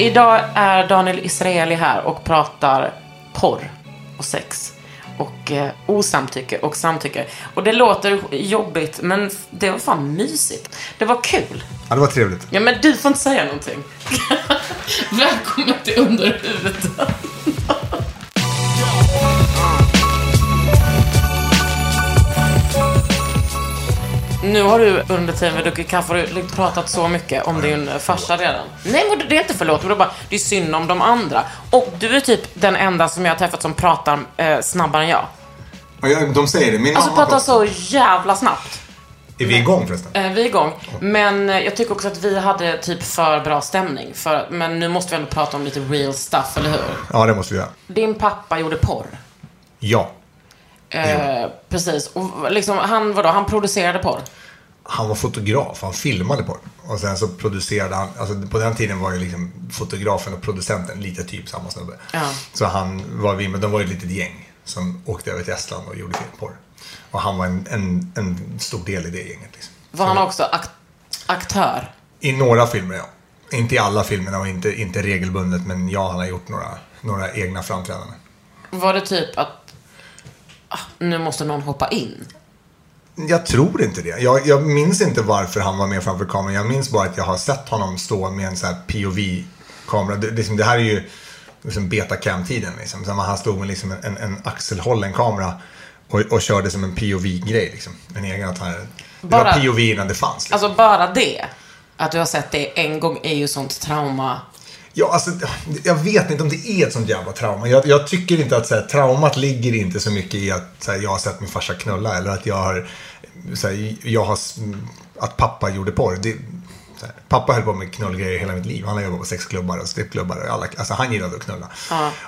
Idag är Daniel Israeli här och pratar porr och sex. Och eh, osamtycke och samtycke. Och det låter jobbigt, men det var fan mysigt. Det var kul. Ja, det var trevligt. Ja, men du får inte säga någonting. Välkommen till Underhuvudet. Nu har du under tiden vi druckit kaffe har du pratat så mycket om din farsa redan. Nej, men det är inte förlåt, men det är bara, det är synd om de andra. Och du är typ den enda som jag har träffat som pratar eh, snabbare än jag. Jag- De säger det. Min Alltså mamma pratar så jävla snabbt. Är vi igång förresten? Eh, vi är igång. Men eh, jag tycker också att vi hade typ för bra stämning. För, men nu måste vi ändå prata om lite real stuff, eller hur? Ja, det måste vi göra. Din pappa gjorde porr. Ja. Eh, precis. Och liksom, han, vadå, han producerade porr? Han var fotograf, han filmade på den. Och sen så producerade han, alltså på den tiden var ju liksom fotografen och producenten lite typ samma snubbe. Ja. Så han var vi, men de var ju ett litet gäng som åkte över till Estland och gjorde film på det. Och han var en, en, en stor del i det gänget. Liksom. Var han också akt aktör? I några filmer, ja. Inte i alla filmerna och inte, inte regelbundet, men ja, han har gjort några, några egna framträdanden. Var det typ att nu måste någon hoppa in? Jag tror inte det. Jag, jag minns inte varför han var med framför kameran. Jag minns bara att jag har sett honom stå med en sån här POV-kamera. Det, liksom, det här är ju liksom betacam-tiden. Liksom. Han stod med liksom en, en axelhållen kamera och, och körde som en POV-grej. Liksom. En egen att han, det Bara- var POV innan det fanns. Liksom. Alltså bara det, att du har sett det en gång är ju sånt trauma. Ja, alltså, jag vet inte om det är ett sånt jävla trauma. Jag, jag tycker inte att så här, traumat ligger inte så mycket i att så här, jag har sett min farsa knulla eller att jag har, så här, jag har att pappa gjorde porr. Det, pappa höll på med knullgrejer hela mitt liv. Han har jobbat på sexklubbar och strippklubbar. Och alla, alltså, han gillade att knulla.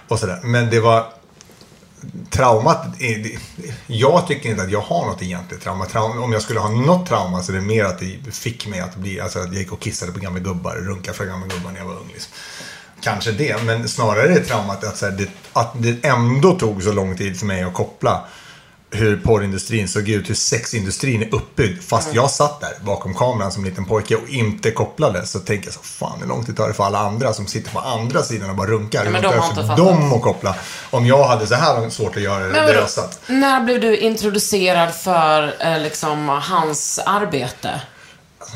Och sådär. Men det var traumat, jag tycker inte att jag har något egentligt trauma. trauma. Om jag skulle ha något trauma så är det mer att det fick mig att bli, alltså att jag gick och kissade på gamla gubbar, runkade för gamla gubbar när jag var ung. Liksom. Kanske det, men snarare är traumat att, så här, det, att det ändå tog så lång tid för mig att koppla hur porrindustrin såg ut, hur sexindustrin är uppbyggd. Fast jag satt där bakom kameran som liten pojke och inte kopplade. Så tänker jag så, fan hur lång tid tar det för alla andra som sitter på andra sidan och bara runkar. Hur men långt de har det inte för dem att koppla? Om jag hade så här svårt att göra det, Men där jag satt. när blev du introducerad för eh, liksom hans arbete?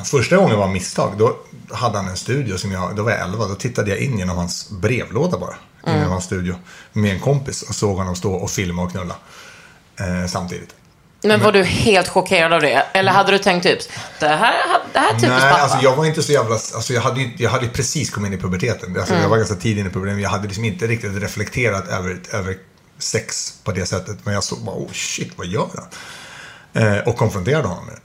Första gången var misstag. Då hade han en studio som jag, då var jag 11. Då tittade jag in genom hans brevlåda bara. Mm. Genom hans studio. Med en kompis och såg honom stå och filma och knulla. Eh, samtidigt. Men var du helt chockerad av det? Eller hade du tänkt typ, det här, det här är typiskt Nej, pappa? alltså jag var inte så jävla... Alltså jag hade ju jag hade precis kommit in i puberteten. Alltså Mm. Jag var ganska tidigt i puberteten. Jag hade liksom inte riktigt reflekterat över, över sex på det sättet. Men jag såg bara, oh shit, vad gör han? Eh, och konfronterade honom med det.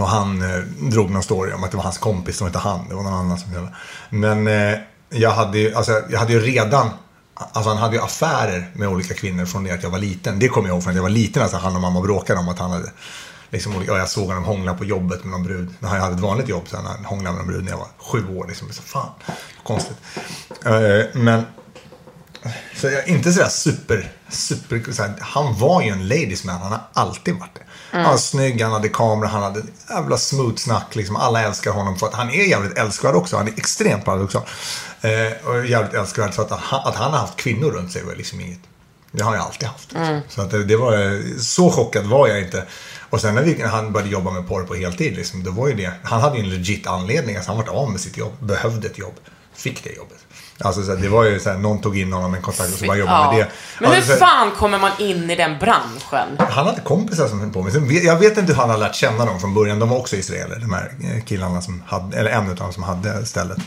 Och han eh, drog någon story om att det var hans kompis som inte han. Det var någon annan som gjorde. Men eh, jag, hade ju, alltså, jag hade ju redan... Alltså han hade ju affärer med olika kvinnor från det att jag var liten. Det kommer jag ihåg från att jag var liten. Alltså han och mamma bråkade om att han hade... Liksom, olika- ja, jag såg honom hångla på jobbet med någon brud. När han hade ett vanligt jobb så han hånglade med någon brud när jag var sju år. Liksom. Så fan, konstigt. Eh, men så jag, inte sådär super, super, såhär, han var ju en ladies man, han har alltid varit det. Han var snygg, han hade kamera, han hade jävla smooth snack, liksom. alla älskar honom för att han är jävligt älskvärd också, han är extremt paradoxal. Eh, och jävligt älskvärd, så att han, att han har haft kvinnor runt sig var liksom inget, Det har jag alltid haft. Liksom. Så att det, det var, så chockad var jag inte. Och sen när vi, han började jobba med porr på heltid, liksom, då var ju det, han hade ju en legit anledning. Alltså, han var av med sitt jobb, behövde ett jobb, fick det jobbet. Alltså, så det var ju så här, någon tog in honom med en kontakt och så bara jobbade med det. Men hur Alltså, så här, fan kommer man in i den branschen? han hade kompisar som höll på med vet- Jag vet inte hur han har lärt känna dem från början. De var också israeler, de här eh, killarna som hade, eller en av dem som hade stället.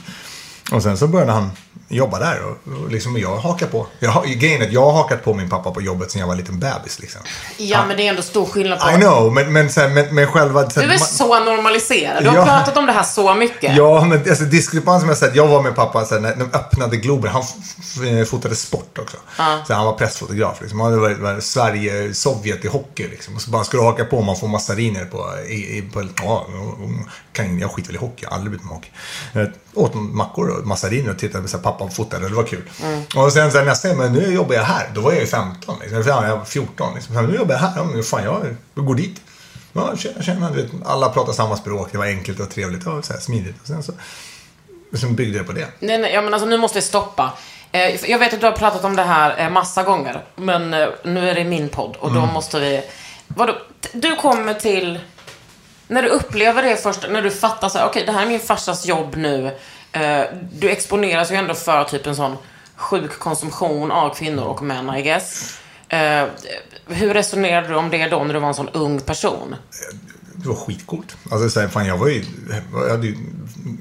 Och sen så började han jobba där och, och liksom jag hakar på. Jag, grejen är att jag har hakat på min pappa på jobbet sen jag var en liten bebis liksom. Ja, men det är ändå stor skillnad på... I know, men, men, här, men, men själva... Så Du här, är man- så normaliserad. Du har Ja. pratat om det här så mycket. Ja, men alltså diskrepansen med att jag var med pappa så här, när de öppnade Globen. Han f- fotade sport också. Så han var pressfotograf. Liksom. Han hade varit, Sverige, Sovjet i hockey. Liksom. Och så bara, ska du haka på om man får massariner på... I, i, på ja, kan, jag skiter väl i hockey. Jag har aldrig blivit med hockey. Jag åt mackor och massariner och tittade på så här, pappa fotade. Det var kul. Och sen så här, nästa gång, men nu jobbar jag här. Då var jag ju 15. Liksom. Ja, Jag var 14. Liksom. Nu jobbar jag här. Men fan, jag, jag går dit. Ja, tjena, tjena. Vet, alla pratar samma språk. Det var enkelt och trevligt och så här, smidigt. Och sen så sen byggde jag på det. Nej, nej, ja, men alltså, nu måste vi stoppa. Eh, Jag vet att du har pratat om det här eh, massa gånger, men eh, nu är det min podd och Mm. då måste vi... Vadå? Du kommer till... När du upplever det först, när du fattar så här, okej, det här är min farsas jobb nu. Eh, Du exponeras ju ändå för typ en sån sjuk konsumtion av kvinnor och män, I guess. Eh, Hur resonerade du om det då, när du var en sån ung person? Eh, det var skitcoolt. Alltså, så här, fan, jag var ju... Jag hade, ju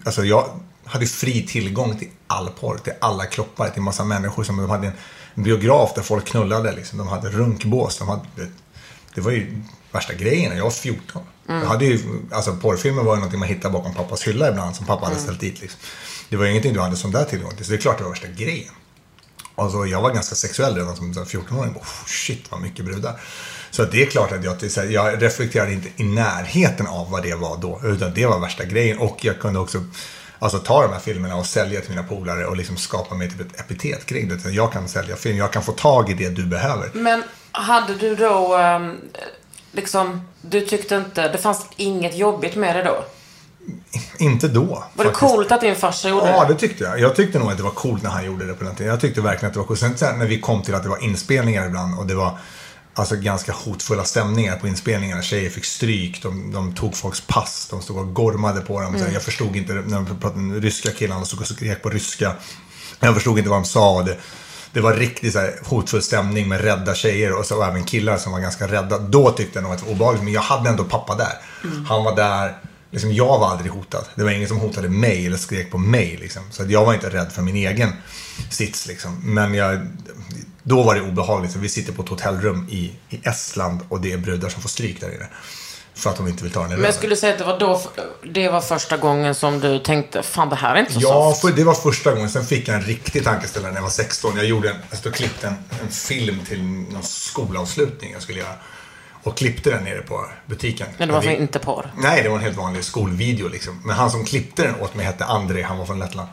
alltså, jag hade fri tillgång till all porr, till alla kroppar, till massa människor. Som, de hade en biograf där folk knullade. Liksom. De hade runkbås. De hade, det var ju värsta grejen. Jag var 14. Jag hade ju, alltså, porrfilmer var ju någonting man hittade bakom pappas hylla ibland, som pappa hade ställt dit. Liksom. Det var ju ingenting du hade sån där tillgång till. Så det är klart det var värsta grejen. Alltså, jag var ganska sexuell redan som så här 14-åring. Oh, shit vad mycket brudar. Så det är klart att jag, jag reflekterade inte i närheten av vad det var då. Utan det var värsta grejen. Och jag kunde också alltså, ta de här filmerna och sälja till mina polare och liksom skapa mig typ ett epitet kring det. Så jag kan sälja film, jag kan få tag i det du behöver. Men hade du då, ehm, liksom, du tyckte inte, det fanns inget jobbigt med det då? Inte då. Var det faktiskt. coolt att din farsa gjorde Ja, det? det tyckte jag. Jag tyckte nog att det var coolt när han gjorde det på den tiden. Jag tyckte verkligen att det var coolt. Sen, när vi kom till att det var inspelningar ibland och det var alltså ganska hotfulla stämningar på inspelningarna. Tjejer fick stryk, de, de tog folks pass, de stod och gormade på dem. Så Mm. jag förstod inte, när de pratade med ryska killarna, de stod och skrek på ryska. Jag förstod inte vad de sa. Det, det var riktigt så här hotfull stämning med rädda tjejer och så även killar som var ganska rädda. Då tyckte jag nog att det var obehagligt, men jag hade ändå pappa där. Han var där. Liksom, jag var aldrig hotad. Det var ingen som hotade mig eller skrek på mig. Liksom. Så att jag var inte rädd för min egen sits. Liksom. Men jag, då var det obehagligt. Så vi sitter på ett hotellrum i, i Estland och det är brudar som får stryk där inne. För att de inte vill ta den i Men jag röven. skulle säga att det var då, det var första gången som du tänkte, fan det här är inte så Ja, soft. för det var första gången. Sen fick jag en riktig tankeställare när jag var 16. Jag gjorde en, jag stod och klippte en, en film till någon skolavslutning jag skulle göra. Och klippte den nere på butiken. Men det var vi- alltså inte porr. Nej, det var en helt vanlig skolvideo liksom. Men han som klippte den åt mig hette André, han var från Lettland.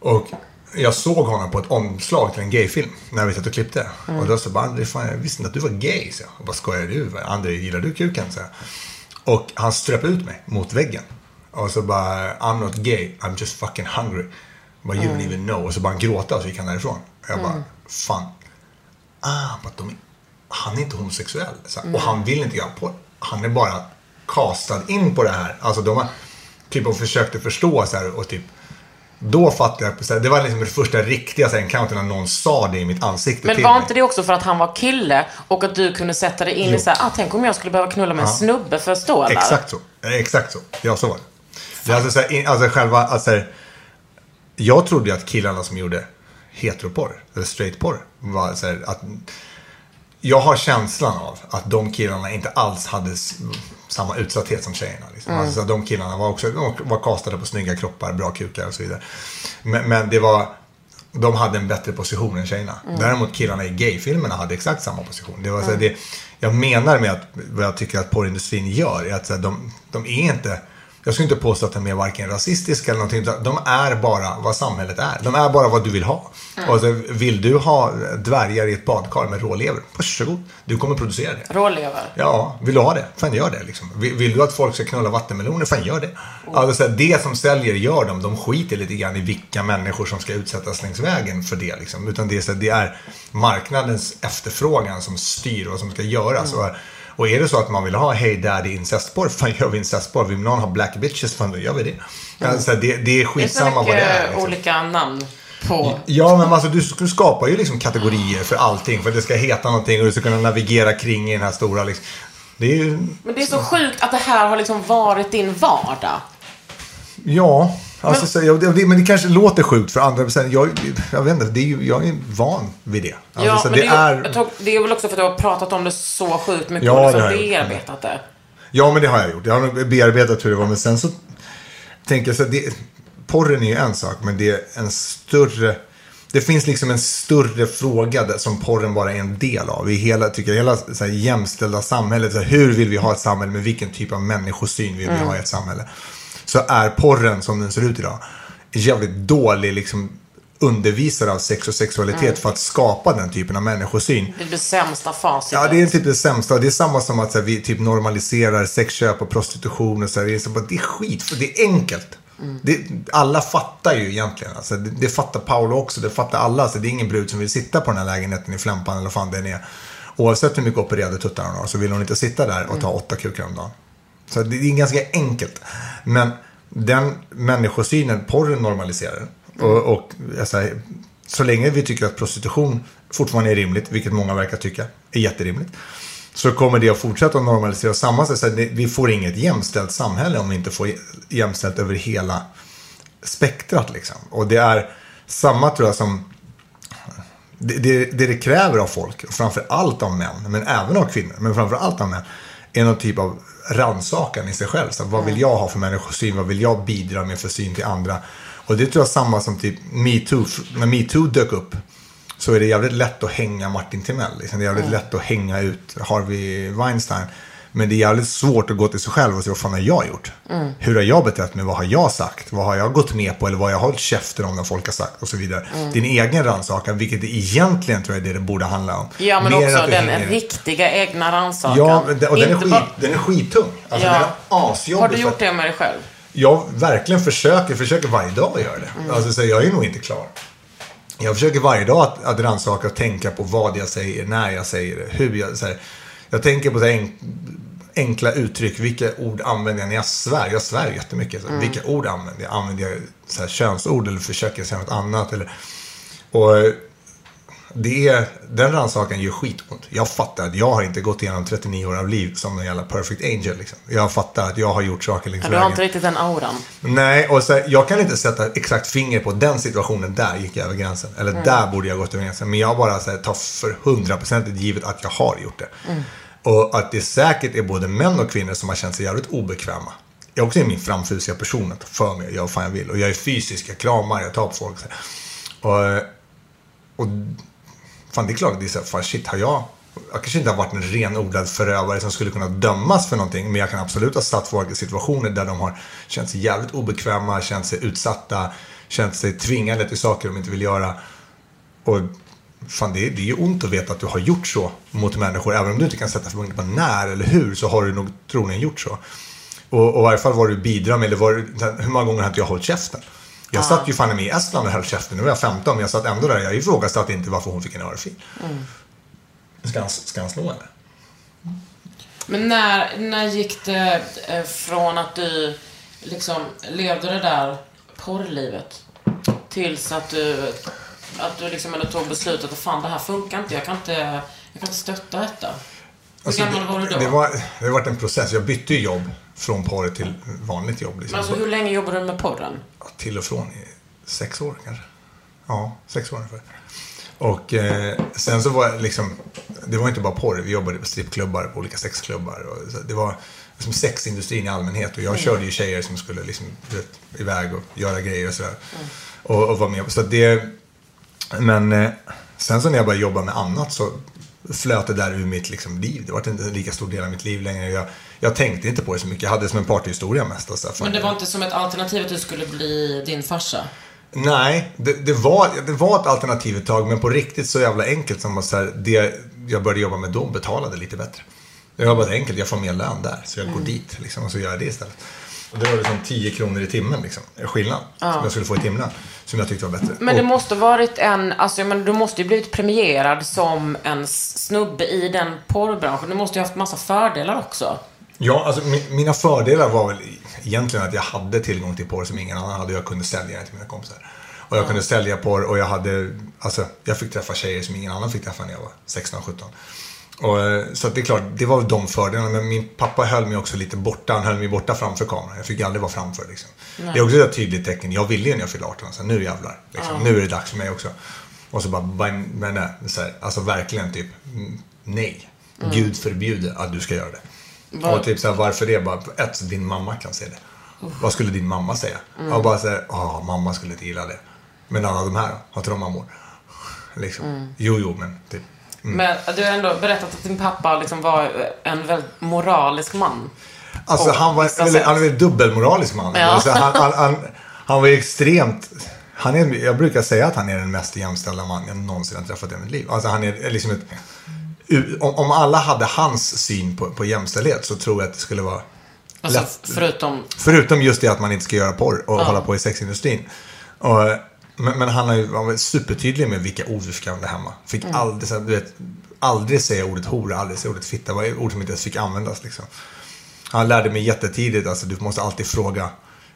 Och jag såg honom på ett omslag till en gayfilm när vi satt och klippte. Och då så bara, André, fan, jag visste inte att du var gay. Så jag. Och bara, skojar du? André, gillar du kuken? Så jag. Och han ströp ut mig mot väggen. Och så bara, I'm not gay, I'm just fucking hungry. Bara, you don't even know. Och så bara han gråta och så gick han därifrån. Och jag bara, fan. Ah, but de, han är inte homosexuell. Så, här, Och han vill inte göra på Han är bara castad in på det här. Alltså de har typ och försökte förstå så här och typ då fattade jag, här, det var liksom det första riktiga så här, encounter när någon sa det i mitt ansikte Men till var mig. inte det också för att han var kille och att du kunde sätta dig in i Jo. så här, ah, tänk om jag skulle behöva knulla med en snubbe för stålar? Exakt så. Exakt så. Ja, så var det. det alltså, så här, alltså själva, alltså, här, jag trodde ju att killarna som gjorde heteroporr, eller straightporr, var så att jag har känslan av att de killarna inte alls hade samma utsatthet som tjejerna. Liksom. Alltså, så att de killarna var också var kastade på snygga kroppar, bra kukar och så vidare. Men, men det var, de hade en bättre position än tjejerna. Däremot killarna i gayfilmerna hade exakt samma position. Det var, så här, det, jag menar med att vad jag tycker att porrindustrin gör är att så här, de, de är inte jag skulle inte påstå att de är varken rasistiska eller någonting. De är bara vad samhället är. De är bara vad du vill ha. Och så vill du ha dvärgar i ett badkar med rålever? Varsågod. Du kommer producera det. Rålever. Ja, vill du ha det? Fan, gör det. Liksom. Vill, vill du att folk ska knulla vattenmeloner? Fan, gör det. Alltså, så här, det som säljer gör de. De skiter lite grann i vilka människor som ska utsättas längs vägen för det. Liksom. Utan det är, så det är marknadens efterfrågan som styr vad som ska göras. Och, och är det så att man vill ha Hey Daddy incestporr, fan gör vi incestporr. Vill någon ha Black Bitches, fan då gör vi det. Alltså, det, det är Det är så skitsamma vad mycket det är. Liksom. olika namn på... Ja, men alltså du, du skapar ju liksom kategorier för allting. För att det ska heta någonting och du ska kunna navigera kring i den här stora liksom. Det är ju, Men det är så sjukt att det här har liksom varit din vardag. ja. Alltså, så, ja, det, men det kanske låter sjukt för andra. Men sen, jag, jag vet inte, det är ju, jag är van vid det. Alltså, Ja, så men det är, är, jag tror, det är väl också för att du har pratat om det så sjukt mycket Ja, och det liksom bearbetat det. Ja, men det har jag gjort. Jag har bearbetat hur det var. Men sen så tänker jag så här, det, porren är ju en sak, men det är en större... Det finns liksom en större fråga där, som porren bara är en del av. I hela, tycker jag, hela så här, jämställda samhället. Så här, hur vill vi ha ett samhälle med vilken typ av människosyn vill vi ha i ett samhälle? Så är porren som den ser ut idag jävligt dålig liksom, undervisare av sex och sexualitet för att skapa den typen av människosyn. Det är det sämsta facitet. Ja, det är typ det sämsta. Det är samma som att här, vi typ normaliserar sexköp och prostitution och så här. Det är, så bara, det är skit, för det är enkelt. Det, alla fattar ju egentligen. Alltså, det, det fattar Paolo också, det fattar alla. Alltså, det är ingen brud som vill sitta på den här lägenheten i Flämpan eller vad fan den är. Oavsett hur mycket opererade tuttar hon har så vill hon inte sitta där och ta åtta kukar om dagen. Så det är ganska enkelt. Men den människosynen, porren normaliserar. Och, och alltså, så länge vi tycker att prostitution fortfarande är rimligt, vilket många verkar tycka är jätterimligt, så kommer det att fortsätta att normalisera. Samma sätt, så det- vi får inget jämställt samhälle om vi inte får jämställt över hela spektrat. Liksom. Och det är samma tror jag som det, det, det det kräver av folk, och framför allt av män, men även av kvinnor, men framför allt av män, är någon typ av rannsakan i sig själv. Så, vad vill jag ha för människosyn? Vad vill jag bidra med för syn till andra? Och det tror jag är samma som typ metoo. När metoo dök upp så är det jävligt lätt att hänga Martin Timell. Liksom. Det är jävligt lätt att hänga ut Harvey Weinstein. Men det är jävligt svårt att gå till sig själv och säga vad fan har jag gjort? Hur har jag betett mig? Vad har jag sagt? Vad har jag gått med på? Eller vad har jag hållit käften om när folk har sagt? Och så vidare. Din egen rannsakan, vilket det egentligen tror jag är det det borde handla om. Ja, men Mer också den hänger- riktiga egna rannsakan. Ja, men och den är, skit, bara- den är skittung. Alltså, Ja. den är asjobbig. Har du gjort det med dig själv? Jag verkligen försöker, försöker varje dag att göra det. Mm. Alltså, så jag är nog inte klar. Jag försöker varje dag att, att rannsaka och tänka på vad jag säger, när jag säger det, hur jag säger Jag tänker på så här enk, enkla uttryck. Vilka ord använder jag när jag svär? Jag svär jättemycket. Så, Mm. Vilka ord använder jag? Använder jag så här, könsord eller försöker jag säga något annat? Eller, och det är, den rannsakan gör skitont. Jag fattar att jag har inte gått igenom 39 år av liv som en jävla perfect angel. Liksom. Jag fattar att jag har gjort saker längs Ja, du vägen. har inte riktigt den auran. Nej, och så, här, jag kan inte sätta exakt finger på den situationen. Där gick jag över gränsen. Eller där borde jag gått över gränsen. Men jag bara så här, tar för hundraprocentigt givet att jag har gjort det. Och att det säkert är både män och kvinnor som har känt sig jävligt obekväma. Jag också är min framfusiga person att ta för mig och göra vad fan jag vill. Och jag är fysisk, jag kramar, jag tar på folk. Och, och fan det är klart det är så här, fan shit, har jag... Jag kanske inte har varit en renodlad förövare som skulle kunna dömas för någonting. Men jag kan absolut ha satt folk i situationer där de har känt sig jävligt obekväma, känt sig utsatta, känt sig tvingade till saker de inte vill göra. Och fan, det är, det är ju ont att veta att du har gjort så mot människor. Även om du inte kan sätta förmågan på när eller hur så har du nog troligen gjort så. Och, och i varje fall vad du bidrar med, eller vad, hur många gånger har inte jag hållit käften? Jag satt ju fan med i Estland och höll käften. Nu var jag 15, men jag satt ändå där. Jag ifrågasatte inte varför hon fick en örfil. Ska, han, ska han slå henne? Men när, när gick det eh, från att du liksom levde det där porrlivet tills att du, att du liksom ändå tog beslutet att fan det här funkar inte, jag kan inte, jag kan inte stötta detta. Hur Alltså, gammal var du då? Det, var, det har varit en process. Jag bytte jobb från porr till vanligt jobb. Liksom. Alltså hur länge jobbade du med porren? Ja, till och från i sex år kanske. Ja, sex år ungefär. Och eh, sen så var jag liksom, det var inte bara porr, vi jobbade på strippklubbar, på olika sexklubbar. Och det var som sexindustrin i allmänhet. Och jag körde ju tjejer som skulle liksom, vet, iväg och göra grejer och sådär. Och, och vara med. Så det, men eh, sen så när jag började jobba med annat så flöt det där ur mitt liksom, liv. Det var inte en lika stor del av mitt liv längre. Jag, jag tänkte inte på det så mycket. Jag hade det som en partyhistoria mest. Alltså, Men det var inte som ett alternativ att du skulle bli din farsa? Nej, det, det, var, det var ett alternativ ett tag, men på riktigt så jävla enkelt som att så här, det jag började jobba med då betalade lite bättre. Var bara enkelt, jag får mer lön där, så jag går dit liksom, och så gör jag det istället. Och det var liksom 10 kronor i timmen, liksom, skillnad, som jag skulle få i timmen, som jag tyckte var bättre. Men det Och- måste varit en, alltså jag menar, du måste ju blivit premierad som en snubbe i den porrbranschen. Du måste ju haft massa fördelar också. Ja, alltså mi- mina fördelar var väl egentligen att jag hade tillgång till porr som ingen annan hade och jag kunde sälja det till mina kompisar. Och jag kunde sälja porr och jag hade, alltså jag fick träffa tjejer som ingen annan fick träffa när jag var 16 17. Och, eh, så det är klart, det var väl de fördelarna. Men min pappa höll mig också lite borta. Han höll mig borta framför kameran. Jag fick aldrig vara framför. Liksom. Det är också ett tydligt tecken. Jag ville ju när jag fyllde 18. Så nu jävlar. Liksom. Nu är det dags för mig också. Och så bara, men nej. Så här, alltså verkligen typ, mm, nej. Gud förbjude att du ska göra det. Och typ så här, varför det? Bara, ett, din mamma kan se det. Vad skulle din mamma säga? Och bara säga, ja, mamma skulle inte gilla det. Men alla de här? Har inte de mammor? Liksom. Jo, jo, men typ. Men du har ändå berättat att din pappa liksom var en väldigt moralisk man. Alltså han var, eller, han är en dubbelmoralisk man. Ja. Alltså, han, han, han, han var extremt... Han är, jag brukar säga att han är den mest jämställda man jag någonsin har träffat i mitt liv. Alltså han är liksom ett... Om, alla hade hans syn på, på jämställdhet så tror jag att det skulle vara Alltså, lätt. förutom... Förutom just det att man inte ska göra porr och hålla på i sexindustrin. Och, men, men han, ju, han var supertydlig med vilka ord vi fick använda hemma. Fick aldrig, så du vet, aldrig säga ordet hora, aldrig säga ordet fitta. Det var ord som inte ens fick användas. Liksom. Han lärde mig jättetidigt, alltså du måste alltid fråga.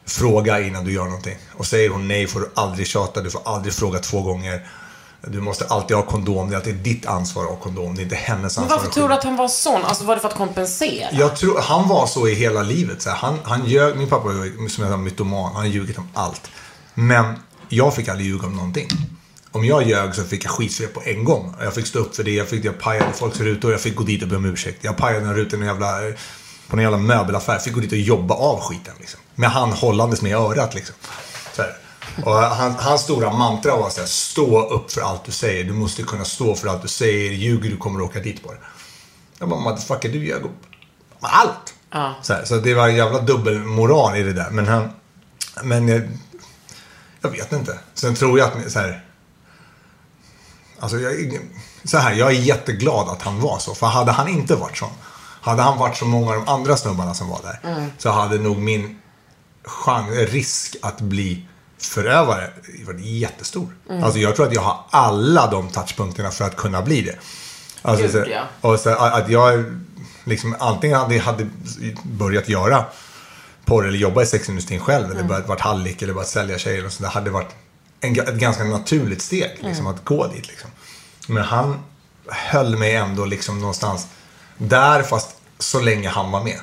Fråga innan du gör någonting. Och säger hon nej får du aldrig tjata, du får aldrig fråga två gånger. Du måste alltid ha kondom, det är alltid ditt ansvar att ha kondom, det är inte hennes Men ansvar. varför att tror du att han var sån? Alltså var det för att kompensera? Jag tror, han var så i hela livet. Så här. Han, han ljög, min pappa var som jag sa mytoman. Han har ljugit om allt. Men jag fick aldrig ljuga om någonting. Om jag ljög så fick jag skitfel på en gång. Jag fick stå upp för det. Jag, fick, jag pajade folks rutor. Jag fick gå dit och be om ursäkt. Jag pajade en ruta i en jävla, på en jävla möbelaffär. Jag fick gå dit och jobba av skiten. Liksom. Med han hållandes med örat. Liksom. Och han, hans stora mantra var så här, stå upp för allt du säger. Du måste kunna stå för allt du säger. Ljuger du kommer du åka dit på det. Jag bara, motherfucker, du ljög om allt. Ja. Så, här, så det var en jävla dubbelmoral i det där. Men han, men jag, jag vet inte. Sen tror jag att, så här, alltså jag, så här, jag är jätteglad att han var så. För hade han inte varit så, hade han varit som många av de andra snubbarna som var där, så hade nog min chans, risk att bli förövare varit jättestor. Alltså jag tror att jag har alla de touchpunkterna för att kunna bli det. Alltså, Gud, ja. och så, att jag liksom antingen hade, hade börjat göra porr eller jobba i sexindustrin själv eller börjat varit hallick eller börjat sälja tjejer och så. Det hade varit en, ett ganska naturligt steg liksom, att gå dit. Liksom. Men han höll mig ändå liksom någonstans där fast så länge han var med.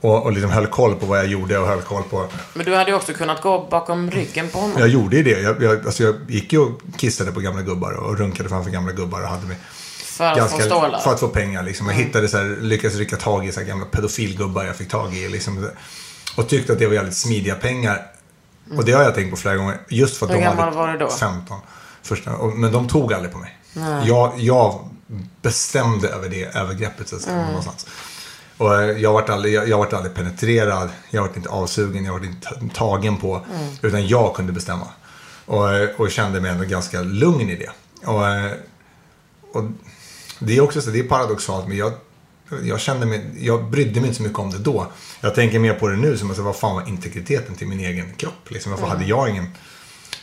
Och, och liksom höll koll på vad jag gjorde och höll koll på Men du hade ju också kunnat gå bakom ryggen på honom. jag gjorde ju det. Jag, jag, alltså jag gick ju och kissade på gamla gubbar och runkade framför gamla gubbar och hade mig För att få stålar. för att få pengar. Liksom. Jag hittade så här, lyckades rycka tag i så här gamla pedofilgubbar jag fick tag i. Liksom. Och tyckte att det var jävligt smidiga pengar. Och det har jag tänkt på flera gånger. Just för att Hur de gammal hade var du då? 15. Första, och, men de tog aldrig på mig. Jag, jag bestämde över det övergreppet så att säga, någonstans. Och eh, jag vart aldrig, jag, jag vart aldrig penetrerad, jag vart inte avsugen, jag vart inte ta- tagen på. Utan jag kunde bestämma. Och, eh, och kände mig ändå ganska lugn i det. Och, eh, och det är också så, det är paradoxalt, men jag, jag kände mig, jag brydde mig inte så mycket om det då. Jag tänker mer på det nu som att vad fan var integriteten till min egen kropp? Liksom, varför hade jag ingen...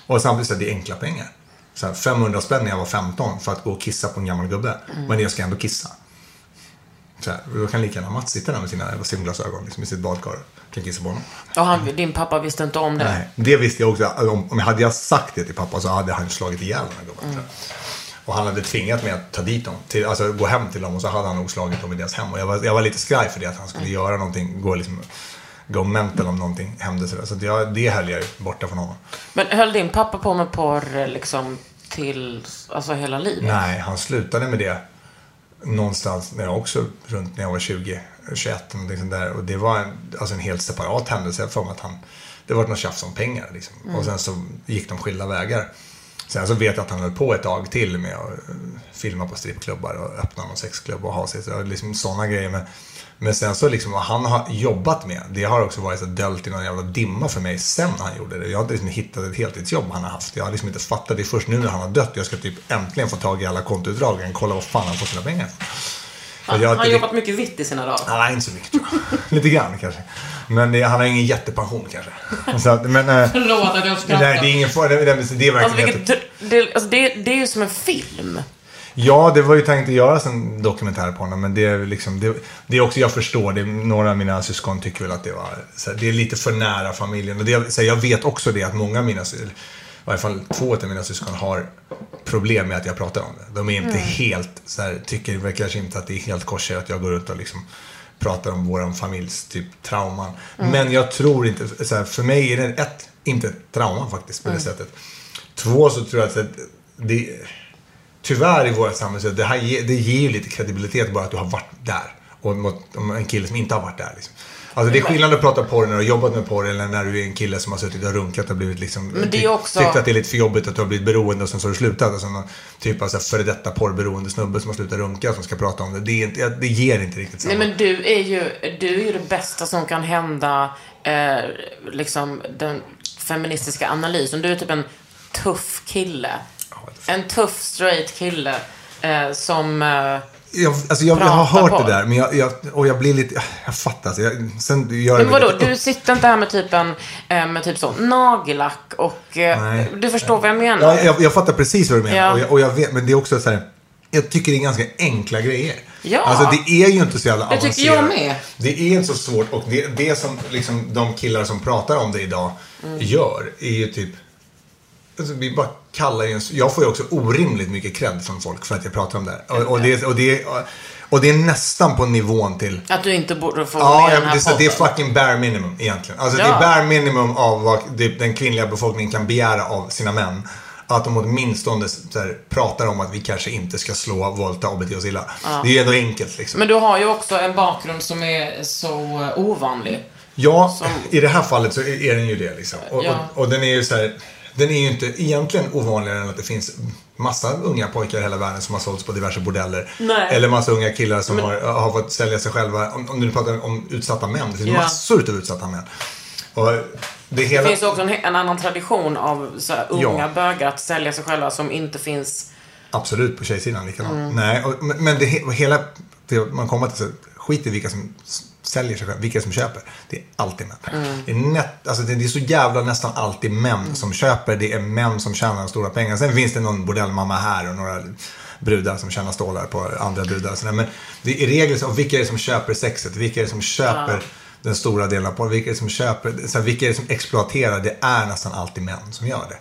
Och samtidigt så är det enkla pengar. Så här, 500 spänn när jag var 15 för att gå och kissa på en gammal gubbe. Men jag ska ändå kissa. Så här, då kan lika gärna Mats sitta där med sina simglasögon liksom, i sitt badkar kan kissa på honom. Och han, din pappa visste inte om det. Nej, det visste jag också. Om, om jag hade jag sagt det till pappa så hade han slagit ihjäl den här gubben. jag. Och han hade tvingat mig att ta dit dem. Till, alltså gå hem till dem och så hade han nog slagit dem i deras hem. Och jag var, jag var lite skraj för det, att han skulle göra någonting, gå liksom, go mental om någonting hände. Så att jag, det höll jag ju borta från honom. Men höll din pappa på med porr liksom till, alltså hela livet? Nej, han slutade med det någonstans när jag också, runt när jag var 20, 21 någonting sånt där. Och det var en, alltså en helt separat händelse. För att han, det var något tjafs om pengar liksom. Och sen så gick de skilda vägar. Sen så vet jag att han höll på ett tag till med att eh, filma på strippklubbar och öppna någon sexklubb och ha sig. Så liksom sådana grejer. Men, men sen så liksom vad han har jobbat med, det har också varit så döljt i någon jävla dimma för mig sen han gjorde det. Jag har inte liksom hittat ett heltidsjobb han har haft. Jag har liksom inte fattat det först nu när han har dött. Jag ska typ äntligen få tag i alla kontoutdrag och kolla vad fan han får sina pengar för. Han jag har jobbat mycket vitt i sina dagar. Nej, inte så mycket tror jag. Lite grann kanske. Men det, han har ingen jättepension kanske. Så att, men, eh, Förlåt att jag skrattar. nej, det är ingen fara. Det, det, det är verkligen Alltså, vilket, det, alltså det, det är ju som en film. Ja, det var ju tänkt att göras en dokumentär på honom. Men det är liksom, det, det är också, jag förstår, det, några av mina syskon tycker väl att det var, här, det är lite för nära familjen. Och det, så här, jag vet också det att många av mina, sy- i varje fall två av mina syskon har problem med att jag pratar om det. De är inte helt, så här, tycker kanske inte att det är helt kors att jag går ut och liksom pratar om våran familjs typ trauman. Men jag tror inte, så här, för mig är det ett, inte ett trauma faktiskt på det sättet. Två så tror jag att det, tyvärr i vårt samhälle, det, här det ger ju lite kredibilitet bara att du har varit där. Och mot en kille som inte har varit där. Liksom. Alltså det är skillnad att prata porr när du har jobbat med porr eller när du är en kille som har suttit och runkat och blivit liksom... Men det är också- Tyckt att det är lite för jobbigt att du har blivit beroende och sen så har du slutat. Alltså någon typ av så här före detta porrberoende snubbe som har slutat runka som ska prata om det. Det, är inte, det ger inte riktigt samma. Nej, men du är ju, du är ju det bästa som kan hända, eh, liksom, den feministiska analysen. Du är typ en tuff kille. En tuff, straight kille eh, som... Eh, Jag, alltså jag, jag har hört porr. det där, men jag, jag, och jag blir lite... Jag fattar. Alltså, jag, sen gör men vadå, lite du sitter inte här med typ en, eh, med typ så, nagellack och... Eh, Nej. du förstår vad jag menar? Ja, jag, jag fattar precis vad du menar. Ja. Och, jag, och jag vet, men det är också så här. Jag tycker det är ganska enkla grejer. Ja. Alltså det är ju inte så jävla Det tycker jag avancerat. med. Det är inte så svårt. Och det, det som liksom, de killar som pratar om det idag Mm. gör är ju typ... Alltså, vi bara kallar ju Jag får ju också orimligt mycket cred från folk för att jag pratar om det här. Och, och, det, och, det, och det är nästan på nivån till... Att du inte borde få Ja, med i ja, den här det, så det är podden. fucking bare minimum egentligen. Alltså det Ja. är bare minimum av vad det, den kvinnliga befolkningen kan begära av sina män. Att de åtminstone så här, pratar om att vi kanske inte ska slå, våldta och bete oss illa. Det är ju ändå enkelt liksom. Men du har ju också en bakgrund som är så eh, ovanlig. ja, som- i det här fallet så är, är den ju det liksom. Och, Ja. och, och den är ju så här, den är ju inte egentligen ovanligare än att det finns massa unga pojkar i hela världen som har sålts på diverse bordeller. Nej. Eller massa unga killar som har, har fått sälja sig själva. Om, om du pratar om utsatta män, det finns Ja. massor av utsatta män. Och det hela... Det finns också en, en annan tradition av så här, unga Ja. bögar att sälja sig själva som inte finns... Absolut, på tjejsidan likadant. Mm. Nej, och, men men det he- hela, det man kommer till, så skit i vilka som säljer sig själva, vilka som köper. Det är alltid män. Mm. Det, är nätt, alltså det, är så jävla nästan alltid män som köper. Det är män som tjänar de stora pengarna. Sen finns det någon bordellmamma här och några brudar som tjänar stålar på andra brudar. och sådär. Men det är i regel så, och vilka är det som köper sexet? Vilka är det som köper den stora delen av porr? Vilka är det som köper, så här, vilka är det som exploaterar? Det är nästan alltid män som gör det.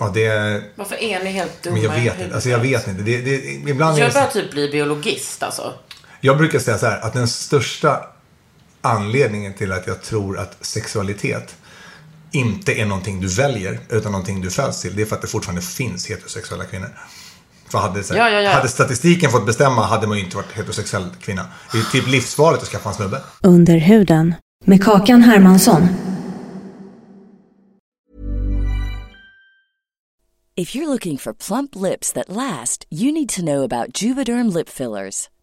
Och det, Varför är ni helt dumma men jag vet inte. Alltså jag vet inte. Det, det, ibland Jag så, börjar typ bli biologist alltså. jag brukar säga så här att den största anledningen till att jag tror att sexualitet inte är någonting du väljer utan någonting du föds till. Det är för att det fortfarande finns heterosexuella kvinnor. För hade, så här, Ja, ja, ja. hade statistiken fått bestämma hade man ju inte varit heterosexuell kvinna. Det är typ livsfarligt att skaffa en snubbe. Under huden med Kakan Hermansson. If you're looking for plump lips that last, you need to know about Juvederm lip fillers.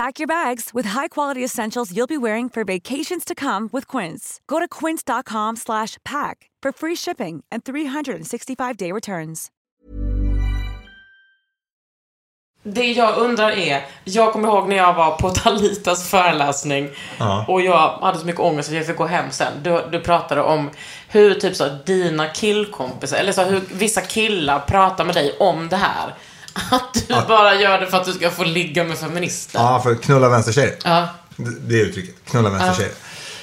Pack your bags with high-quality essentials you'll be wearing for vacations to come with Quince. Go to quince.com slash pack for free shipping and 365-day returns. Det jag undrar är, jag kommer ihåg när jag var på Talitas föreläsning Ja. och jag hade så mycket ångest att jag fick gå hem sen. Du, du pratade om hur typ så, dina killkompisar, eller så hur vissa killar pratar med dig om det här. Att du bara gör det för att du ska få ligga med feminister. Ja, för knulla vänstertjejer. Ja. Det det är uttrycket. Knulla vänstertjejer.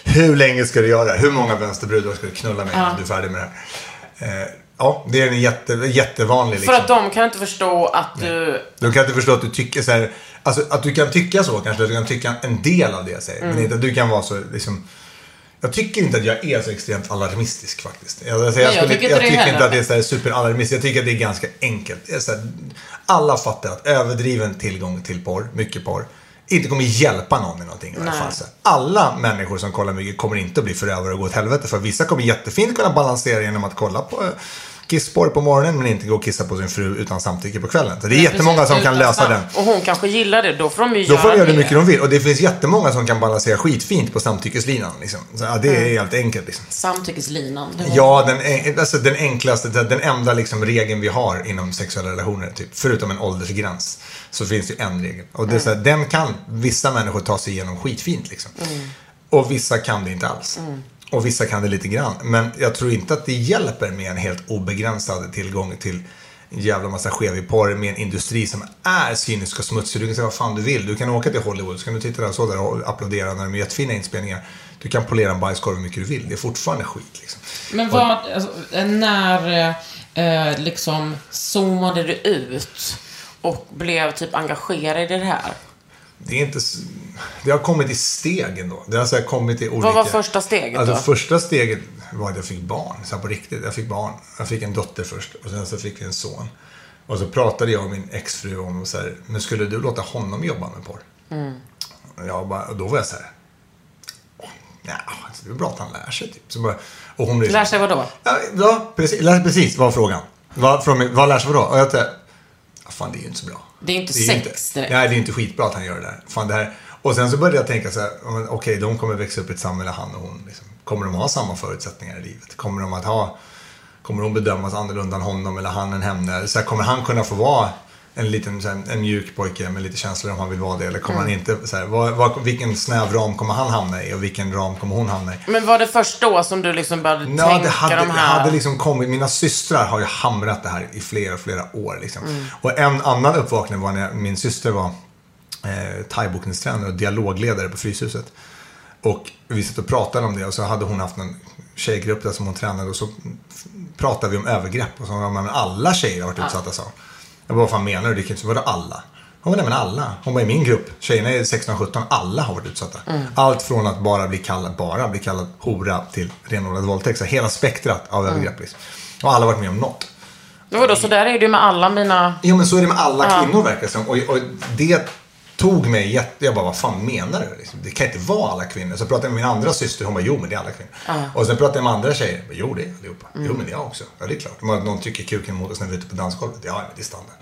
Hur länge ska du göra det? Hur många vänsterbrudar ska du knulla med innan du är färdig med det här? Eh, ja, det är en jätte, jättevanlig liksom. För att de kan inte förstå att du... De kan inte förstå att du tycker så här, alltså att du kan tycka så kanske, att du kan tycka en del av det jag säger. Mm. Men inte att du kan vara så liksom, jag tycker inte att jag är så extremt alarmistisk faktiskt. Jag, alltså, jag, Nej, jag skulle, tycker inte jag tycker inte att det är så superalarmistiskt. Jag tycker att det är ganska enkelt. Är här, alla fattar att överdriven tillgång till porr, mycket porr, inte kommer hjälpa någon i någonting i alla fall. Alla människor som kollar mycket kommer inte att bli förövare och gå åt helvete. För vissa kommer jättefint kunna balansera genom att kolla på kissporr på morgonen men inte gå och kissa på sin fru utan samtycke på kvällen. Så det är jättemånga som kan lösa sam- den. Och hon kanske gillar det, då får de ju Då göra får de göra det mycket de vill. Och det finns jättemånga som kan balansera skitfint på samtyckeslinan. Liksom. Så, ja, det är helt enkelt. Liksom. Samtyckeslinan. det Ja, den, en- alltså, den enklaste, den enda liksom, regeln vi har inom sexuella relationer, typ, förutom en åldersgräns, så finns det en regel. Och det är så här, den kan vissa människor ta sig igenom skitfint. Liksom. Och vissa kan det inte alls. Och vissa kan det lite grann. Men jag tror inte att det hjälper med en helt obegränsad tillgång till en jävla massa skevig porr med en industri som är cynisk och smutsig. Du kan säga vad fan du vill. Du kan åka till Hollywood, så kan du titta där och så där och applådera när de gör jättefina inspelningar. Du kan polera en bajskorv hur mycket du vill. Det är fortfarande skit liksom. Men vad, alltså, när eh, liksom zoomade du ut och blev typ engagerad i det här? Det är inte... Det har kommit i steg ändå. Det har så kommit i olika... Vad var första steget Alltså då? första steget var att jag fick barn. Så på riktigt. Jag fick barn. Jag fick en dotter först och sen så fick vi en son. Och så pratade jag och min exfru om så här, men skulle du låta honom jobba med porr? Mm. Och, jag bara, och då var jag så här, "Åh, ja, alltså, det är bra att han lär sig typ. Så bara, och hon blev Lär sig vadå? Ja, ja precis, lär, precis var frågan. Vad, från, vad lär sig vadå? Och jag tänkte, fan det är ju inte så bra. Det är inte ju sex direkt. Nej, det är inte skitbra att han gör det där. Fan, det här. Och sen så började jag tänka så här, okej, de kommer växa upp i ett samhälle, han och hon. Liksom. Kommer de ha samma förutsättningar i livet? Kommer de att ha, kommer hon bedömas annorlunda än honom eller han än henne? Så här, kommer han kunna få vara en liten här, en mjuk pojke med lite känslor om han vill vara det? Eller kommer Mm. han inte, så här, vad, vad, vilken snäv ram kommer han hamna i och vilken ram kommer hon hamna i? Men var det först då som du liksom började Ja, tänka det hade, de det här... hade liksom kommit. Mina systrar har ju hamrat det här i flera, flera år. Liksom. Mm. Och en annan uppvakning var när min syster var eh, thaibokningstränare och dialogledare på Fryshuset. Och vi satt och pratade om det och så hade hon haft en tjejgrupp där som hon tränade och så pratade vi om övergrepp. Och så hon, men alla tjejer har varit utsatta, sa hon. Jag bara, vad fan menar du? Inte vara alla. Hon nej men alla. Hon bara, i min grupp, tjejerna är 16-17, alla har varit utsatta. Allt från att bara bli kallad, bara bli kallad hora till renodlad våldtäkt. Så hela spektrat av övergrepp. Liksom. Och alla har varit med om något. Vadå, så där är det ju med alla mina... Jo men så är det med alla Ja. kvinnor verkar det som. Och, och det tog mig jätte... Jag bara, vad fan menar du? Liksom, Det kan inte vara alla kvinnor. Så pratade jag med min andra syster, hon bara, jo men det är alla kvinnor. Och sen pratade jag med andra tjejer, jo det är allihopa. Jo men det är jag också. Ja det är klart. Att någon trycker kuken mot oss när vi är ute på dansgolvet, ja men det är standard.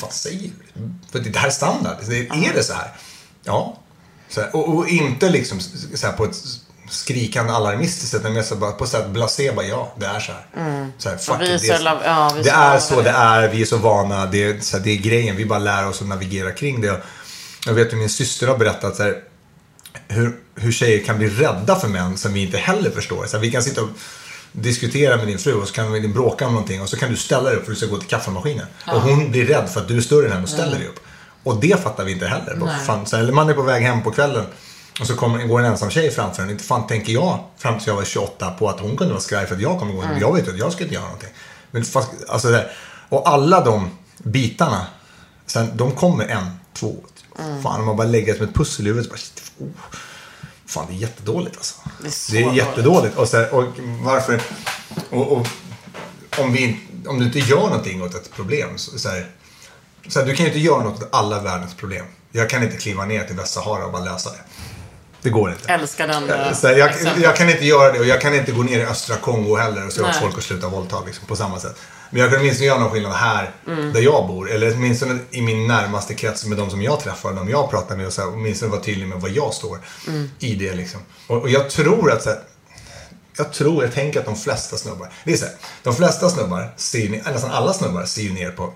Vad säger du? För det här är standard. Det är, är det så här? Ja. Så här, och, och inte liksom så här på ett skrikande alarmistiskt men mer så bara på sätt blasé, bara ja, det är så här. Så här fuck Mm. vi it, det, är så ja, det är så det är, vi är så vana, det är, så här, det är grejen, vi bara lär oss att navigera kring det. Jag vet att min syster har berättat så här, hur, hur tjejer kan bli rädda för män som vi inte heller förstår. Så här, vi kan sitta och diskutera med din fru och så kan vi bråka om någonting och så kan du ställa dig upp för att du ska gå till kaffemaskinen. Och hon blir rädd för att du är större än henne och ställer dig upp. Och det fattar vi inte heller. Fan, så här, eller man är på väg hem på kvällen och så kommer, går en ensam tjej framför en. Inte fan tänker jag fram tills jag var 28 på att hon kunde vara skraj för att jag kommer gå. Mm. Jag vet att jag ska inte göra någonting. Men fast, alltså, det och alla de bitarna, sen, de kommer en, två, Fan, om man bara lägger det som ett pussel i huvudet. Bara, oh, fan, det är jättedåligt alltså. Det är Det är jättedåligt. Och, så och varför... Och, och, om, vi, om du inte gör någonting åt ett problem så, så här, så här, du kan ju inte göra något åt alla världens problem. Jag kan inte kliva ner till Västsahara och bara lösa det. Det går inte. Älskar den eh, här, jag, exemplet. jag kan inte göra det och jag kan inte gå ner i östra Kongo heller och se åt folk att sluta våldta liksom, på samma sätt. Men jag kan åtminstone göra någon skillnad här, Mm. där jag bor. Eller åtminstone i min närmaste krets med de som jag träffar, de jag pratar med. Och så här, åtminstone vara tydlig med vad jag står Mm. i det. Liksom. Och, och jag tror att så här, jag tror, jag tänker att de flesta snubbar, det är så här, de flesta snubbar, ser, nästan alla snubbar ser ju ner på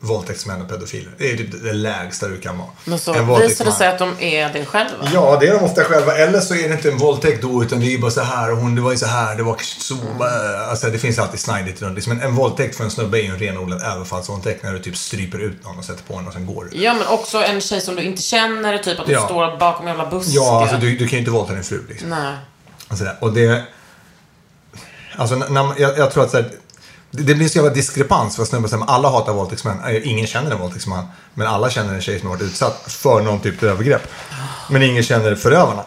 våldtäktsmän och pedofiler. Det är typ det lägsta du kan vara. Men så visar det sig att de är det själva. Ja, det är de ofta själva. Eller så är det inte en våldtäkt då, utan det är ju bara så här och hon, det var ju så här, det var så... äh, Alltså det finns alltid snajdigt runt. Liksom en, våldtäkt för en snubbe är ju en renodlad överfallsvåldtäkt när du typ stryper ut någon och sätter på honom och sen går du. Ja, men också en tjej som du inte känner, typ att du Ja. står bakom en jävla buske. Ja, alltså du, du kan ju inte våldta din fru liksom. Nej. Och, sådär. och det... Alltså, när, jag, jag tror att så här, det, blir så jävla diskrepans för snubbar säger alla hatar våldtäktsmän. Eh, Ingen känner en våldtäktsman. Men alla känner en tjej som har varit utsatt för någon typ av övergrepp. Men ingen känner förövarna.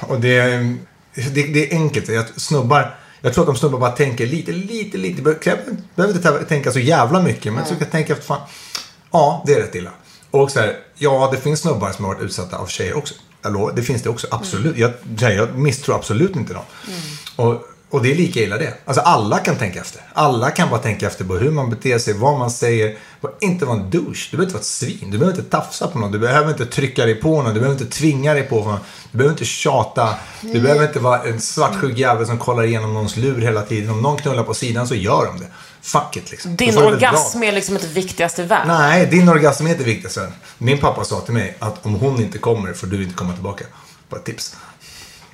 Och det, är- det, det är enkelt. Jag, snubbar, jag tror att de snubbar bara tänker lite, lite, lite. Behöver inte tänka så jävla mycket. Men så kan jag tänka efter fan. Ja, det är rätt illa. Och så här, ja, det finns snubbar som har varit utsatta av tjejer också. Lovar, det finns det också, absolut. Jag, jag misstror absolut inte dem. Och, och det är lika illa det. Alltså alla kan tänka efter. Alla kan bara tänka efter på hur man beter sig, vad man säger. Bara inte vara en douche. Du behöver inte vara ett svin. Du behöver inte tafsa på någon. Du behöver inte trycka dig på någon. Du behöver inte tvinga dig på någon. Du behöver inte tjata. Du behöver inte vara en svartsjuk jävel som kollar igenom någons lur hela tiden. Om någon knullar på sidan så gör de det. Fuck it liksom. Din orgasm är liksom inte viktigast i världen. Nej, din orgasm är inte viktigast. Sven. Min pappa sa till mig att om hon inte kommer får du inte komma tillbaka. Bara ett tips.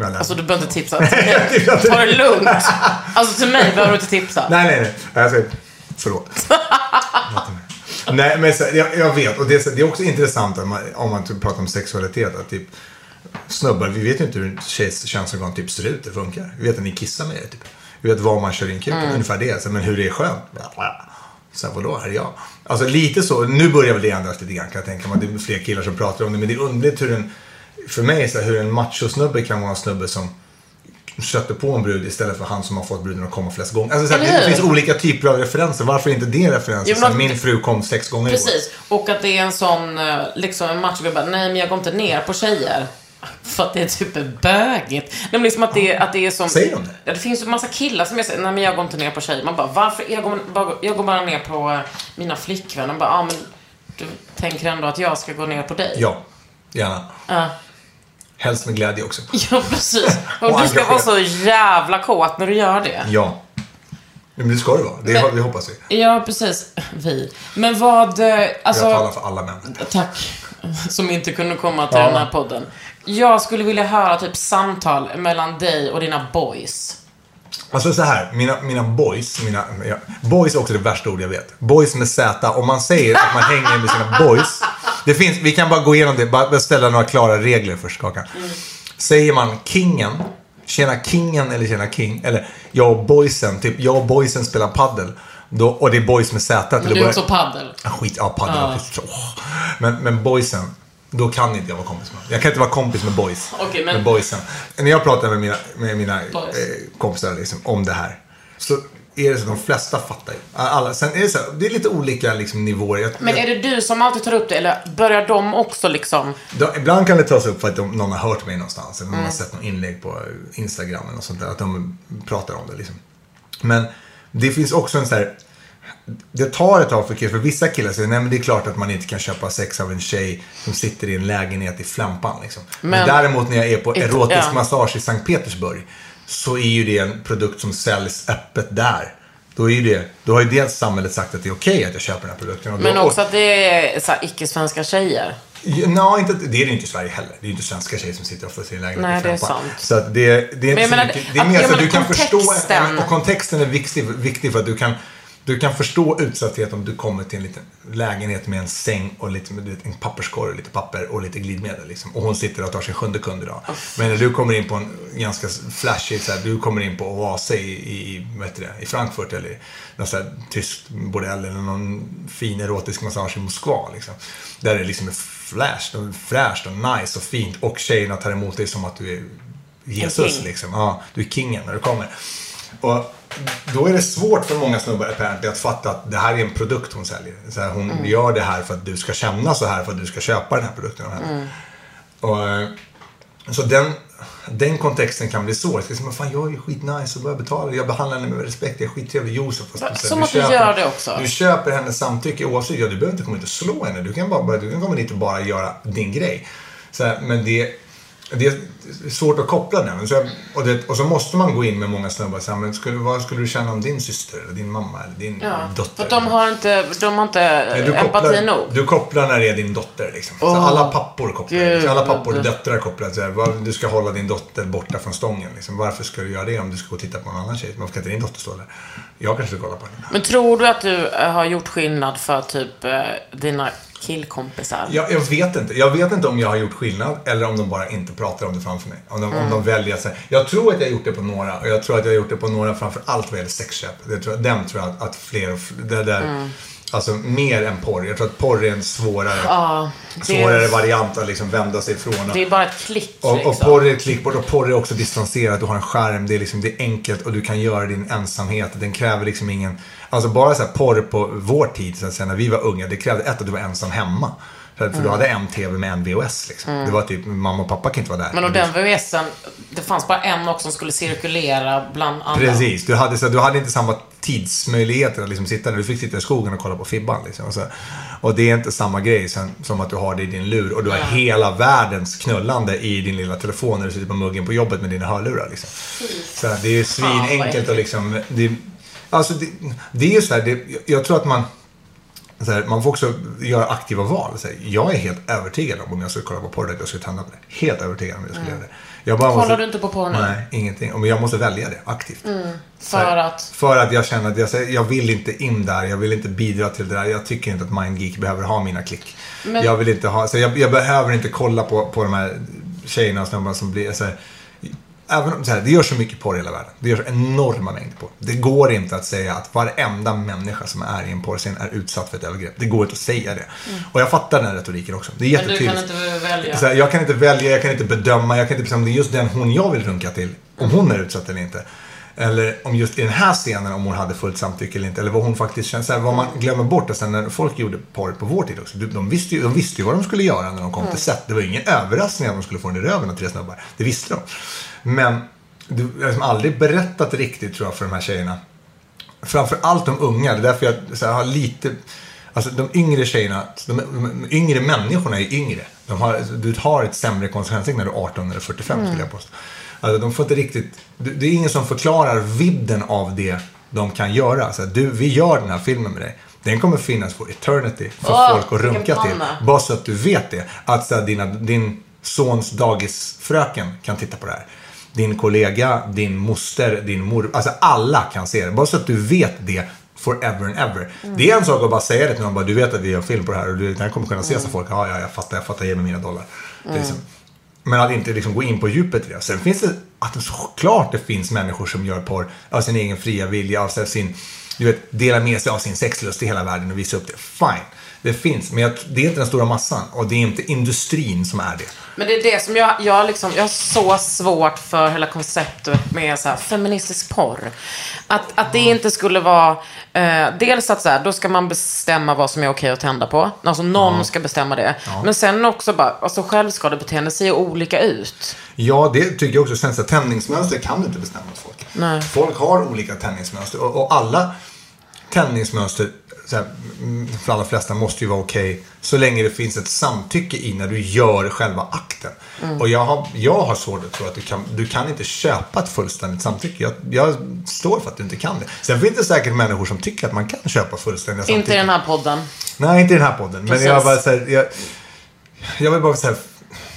Men, Alltså du behöver inte tipsa. Ta det lugnt. Alltså till mig behöver du inte tipsa. Nej, nej, nej. Alltså, förlåt. nej, men så, jag, jag vet. Och det, det är också intressant om man, om man typ pratar om sexualitet. Att typ, snubbar, vi vet ju inte hur en tjejs könsorgan typ ser ut. Det funkar. Vi vet att ni kissar med det. Typ. Vi vet var man kör in kuken. Mm. Ungefär det. Så, men hur det är skönt. Så här, vadå, här är jag. Alltså lite så. Nu börjar väl det ändras lite grann kan jag tänka mig. Det är fler killar som pratar om det. Men det är underligt hur en, för mig, så hur en machosnubbe kan vara en snubbe som köttar på en brud istället för han som har fått bruden att komma flest gånger. Alltså, så här, Eller det, finns olika typer av referenser. Varför inte det referenser? Jo, men min fru kom sex gånger igår. Precis. Och att det är en sån, eh, liksom en bara, nej men jag går inte ner på tjejer. För att det är typ bögigt. Nej, men liksom att det, att det är som... Säger de det? Ja, det finns ju massa killar som jag säger, nej men jag går inte ner på tjejer. Man bara, varför? Jag går bara, jag går bara ner på eh, mina flickvänner. Man bara, ja men du tänker ändå att jag ska gå ner på dig? Ja, gärna. Ja. Helst med glädje också. Ja, precis. Och, Och du ska vara så jävla kåt när du gör det. Ja. Men det ska det vara. Det, Men- det hoppas vi. Ja, precis. Vi. Men vad, eh, alltså... jag talar för alla män. Tack. Som inte kunde komma till Ja. den här podden. Jag skulle vilja höra typ samtal mellan dig och dina boys. Alltså så här, mina, mina boys, mina, ja, boys är också det värsta ord jag vet. Boys med Z, om man säger att man hänger med sina boys. Det finns, vi kan bara gå igenom det, bara ställa några klara regler först Kakan. Säger man kingen, tjena kingen eller tjena king, eller jag och boysen, typ jag och boysen spelar paddel. Då, och det är boys med Z till Men du är också paddel. Ah, Skit, ja paddel. Ja. Men, men boysen, då kan inte jag vara kompis med. Jag kan inte vara kompis med boys. Okej, men- Med boysen. När jag pratar med mina, med mina Boys. eh, kompisar liksom, om det här. Så är det så att de flesta fattar ju. Alla, sen är det så här, det är lite olika liksom, nivåer. Jag, Men är det du som alltid tar upp det, eller börjar de också liksom... Då, ibland kan det tas upp för att de, någon har hört mig någonstans. Eller någon Mm. har sett något inlägg på Instagram eller något sånt där. Att de pratar om det liksom. Men det finns också en så här. Det tar ett tag för killar. För vissa killar säger nej men det är klart att man inte kan köpa sex av en tjej som sitter i en lägenhet i Flämpan. Liksom. Men, Men- däremot när jag är på erotisk ja. massage i Sankt Petersburg. Så är ju det en produkt som säljs öppet där. Då, är ju det, då har ju dels samhället sagt att det är okej att jag köper den här produkten. Och då, Men också att det är så icke-svenska tjejer. Ja, nej, inte, det är det ju inte i Sverige heller. Det är ju inte svenska tjejer som sitter och får sin lägenhet Nej, i det är sant. Så att det, det är inte Men så menar, mycket. Det är mer så att du kan förstå. Och kontexten är viktig, viktig för att du kan, du kan förstå utsatthet om du kommer till en liten lägenhet med en säng och lite, en papperskorg, och lite papper och lite glidmedel. Liksom. Och hon sitter och tar sin sjunde kund idag. Men när du kommer in på en ganska flashig, så här, du kommer in på Oase i, i, vad heter det, i Frankfurt eller någon sån här tysk bordell eller någon fin erotisk massage i Moskva. Liksom. Där det liksom är flash, och fräscht och nice och fint och tjejerna tar emot dig som att du är Jesus. Liksom. Ja, du är kingen när du kommer. Och då är det svårt för många snubbar apparently att fatta att det här är en produkt hon säljer. Så här, hon gör det här för att du ska känna så här för att du ska köpa den här produkten av henne. Och, eh, så den, den kontexten kan bli svår. Säga, men fan jag är ju skitnice och börjar betala. Jag behandlar henne med respekt. Jag är skittrevlig. Josef. fast du- som du att du köper- gör det också? Du köper hennes samtycke oavsett. Ja, du behöver inte komma hit och slå henne. Du kan, bara- du kan komma dit och bara göra din grej. Så här, men det, det är svårt att koppla den. Så jag, och, det, och så måste man gå in med många snubbar och säga, men skulle, vad skulle du känna om din syster, eller din mamma, eller din Ja, dotter? för de har inte, de har inte Nej, du empati kopplar, nog. du kopplar när det är din dotter. Liksom. så Åh, alla pappor kopplar. Liksom. Alla pappor och döttrar kopplar. Så här, du ska hålla din dotter borta från stången. Liksom. Varför ska du göra det om du ska gå och titta på en annan tjej? Varför kan inte din dotter stå där? Jag kanske ska kolla på henne. Men tror du att du eh, har gjort skillnad för typ eh, dina killkompisar? Jag, jag vet inte. Jag vet inte om jag har gjort skillnad eller om de bara inte pratar om det framför mig. Om de, om de väljer att säga. Jag tror att jag har gjort det på några. Och jag tror att jag har gjort det på några framför allt vad gäller sexköp. Det tror, den tror jag att, att fler och fler, det där, Alltså mer än porr. Jag tror att porr är en svårare, Ja, svårare variant att liksom vända sig ifrån. det är bara ett klick Och, liksom. och porr är ett klickbord och porr är också distanserat. Du har en skärm, det är, liksom, det är enkelt och du kan göra din ensamhet. Den kräver liksom ingen... Alltså bara så här porr på vår tid, säga, när vi var unga, det krävde ett att du var ensam hemma. För, för du Mm. hade en TV med en VHS. Liksom. Det var typ, mamma och pappa kan inte vara där. Men och den VHSen, det fanns bara en också som skulle cirkulera bland alla. Precis, du hade, så, du hade inte samma tidsmöjligheter att liksom sitta där. Du fick sitta i skogen och kolla på Fibban. Liksom. Och, så, och det är inte samma grej sen, som att du har det i din lur och du har hela världens knullande i din lilla telefon när du sitter på muggen på jobbet med dina hörlurar. Liksom. Så det är ju svinenkelt och liksom... Det, alltså det, det är ju så här, det, jag tror att man... Här, man får också göra aktiva val. Här, jag är helt övertygad om, om jag skulle kolla på porr, att jag skulle tända på det. Helt övertygad om jag skulle göra det. Jag bara Kollar måste- du inte på porr nu? Nej, ingenting. Men jag måste välja det aktivt. Så För här, att? För att jag känner att jag, jag vill inte in där. Jag vill inte bidra till det där. Jag tycker inte att MindGeek behöver ha mina klick. Men- Jag vill inte ha, så jag, jag behöver inte kolla på, på de här tjejerna och snubbarna som blir så Även om, så här, det görs så mycket porr i hela världen. Det görs enorma mängder porr. Det går inte att säga att varenda människa som är i en porrscen är utsatt för ett övergrepp. Det går inte att säga det. Och jag fattar den här retoriken också. Det är Men du kan inte välja. Så här, jag kan inte välja, jag kan inte bedöma, jag kan inte bestämma om det är just den hon jag vill runka till. Om hon är utsatt eller inte. Eller om just i den här scenen om hon hade fullt samtycke eller inte. Eller vad hon faktiskt. Så här, vad man glömmer bort sen när folk gjorde porr på vår tid också. De, visste ju, de visste ju vad de skulle göra när de kom till set. Det var ingen överraskning att de skulle få den i röven av tre snubbar. Det visste de. Men du har liksom aldrig berättat riktigt tror jag för de här tjejerna. Framför allt de unga. Det är därför jag så här, har lite... Alltså de yngre tjejerna, de, de yngre människorna är yngre. De har, du har ett sämre konsekvenstänk när du är 18 eller 45 skulle jag påstå. Alltså de får inte riktigt, det är ingen som förklarar vidden av det de kan göra. Alltså, du, vi gör den här filmen med dig. Den kommer finnas for eternity för Åh, folk att runka till. Bara så att du vet det. Att så här, dina, din sons dagisfröken kan titta på det här. Din kollega, din moster, din mor. Alltså alla kan se det. Bara så att du vet det forever and ever. Det är en sak att bara säga det till någon. Bara, du vet att vi gör film på det här och du, den här kommer kunna ses av folk. Ja, ja, jag fattar, jag fattar. Ge mig mina dollar. Det är liksom, men att inte liksom gå in på djupet i det. Sen finns det, att det såklart det finns människor som gör porr av sin egen fria vilja, av sin, du vet, dela med sig av sin sexlust i hela världen och visa upp det. Fine. Det finns, men jag, det är inte den stora massan. Och det är inte industrin som är det. Men det är det som jag, jag, liksom, jag har så svårt för hela konceptet med så här, feministisk porr. Att, att det inte skulle vara, eh, dels att så här, då ska man bestämma vad som är okej att tända på. Alltså någon ska bestämma det. Men sen också bara, alltså självskadebeteende ser ju olika ut. Ja, det tycker jag också. Sen så tändningsmönster kan du inte bestämma åt folk. Nej. Folk har olika tändningsmönster. Och, och alla tändningsmönster, så här, mm, för alla flesta, måste ju vara okej. så länge det finns ett samtycke i när du gör själva akten. Och jag har, jag har svårt att tro att du kan, du kan inte köpa ett fullständigt samtycke. Jag, jag står för att du inte kan det. Sen finns det säkert människor som tycker att man kan köpa fullständiga samtycken. Inte i den här podden. Nej, inte i den här podden. Men Precis. jag, bara, så här, jag, jag vill bara så här,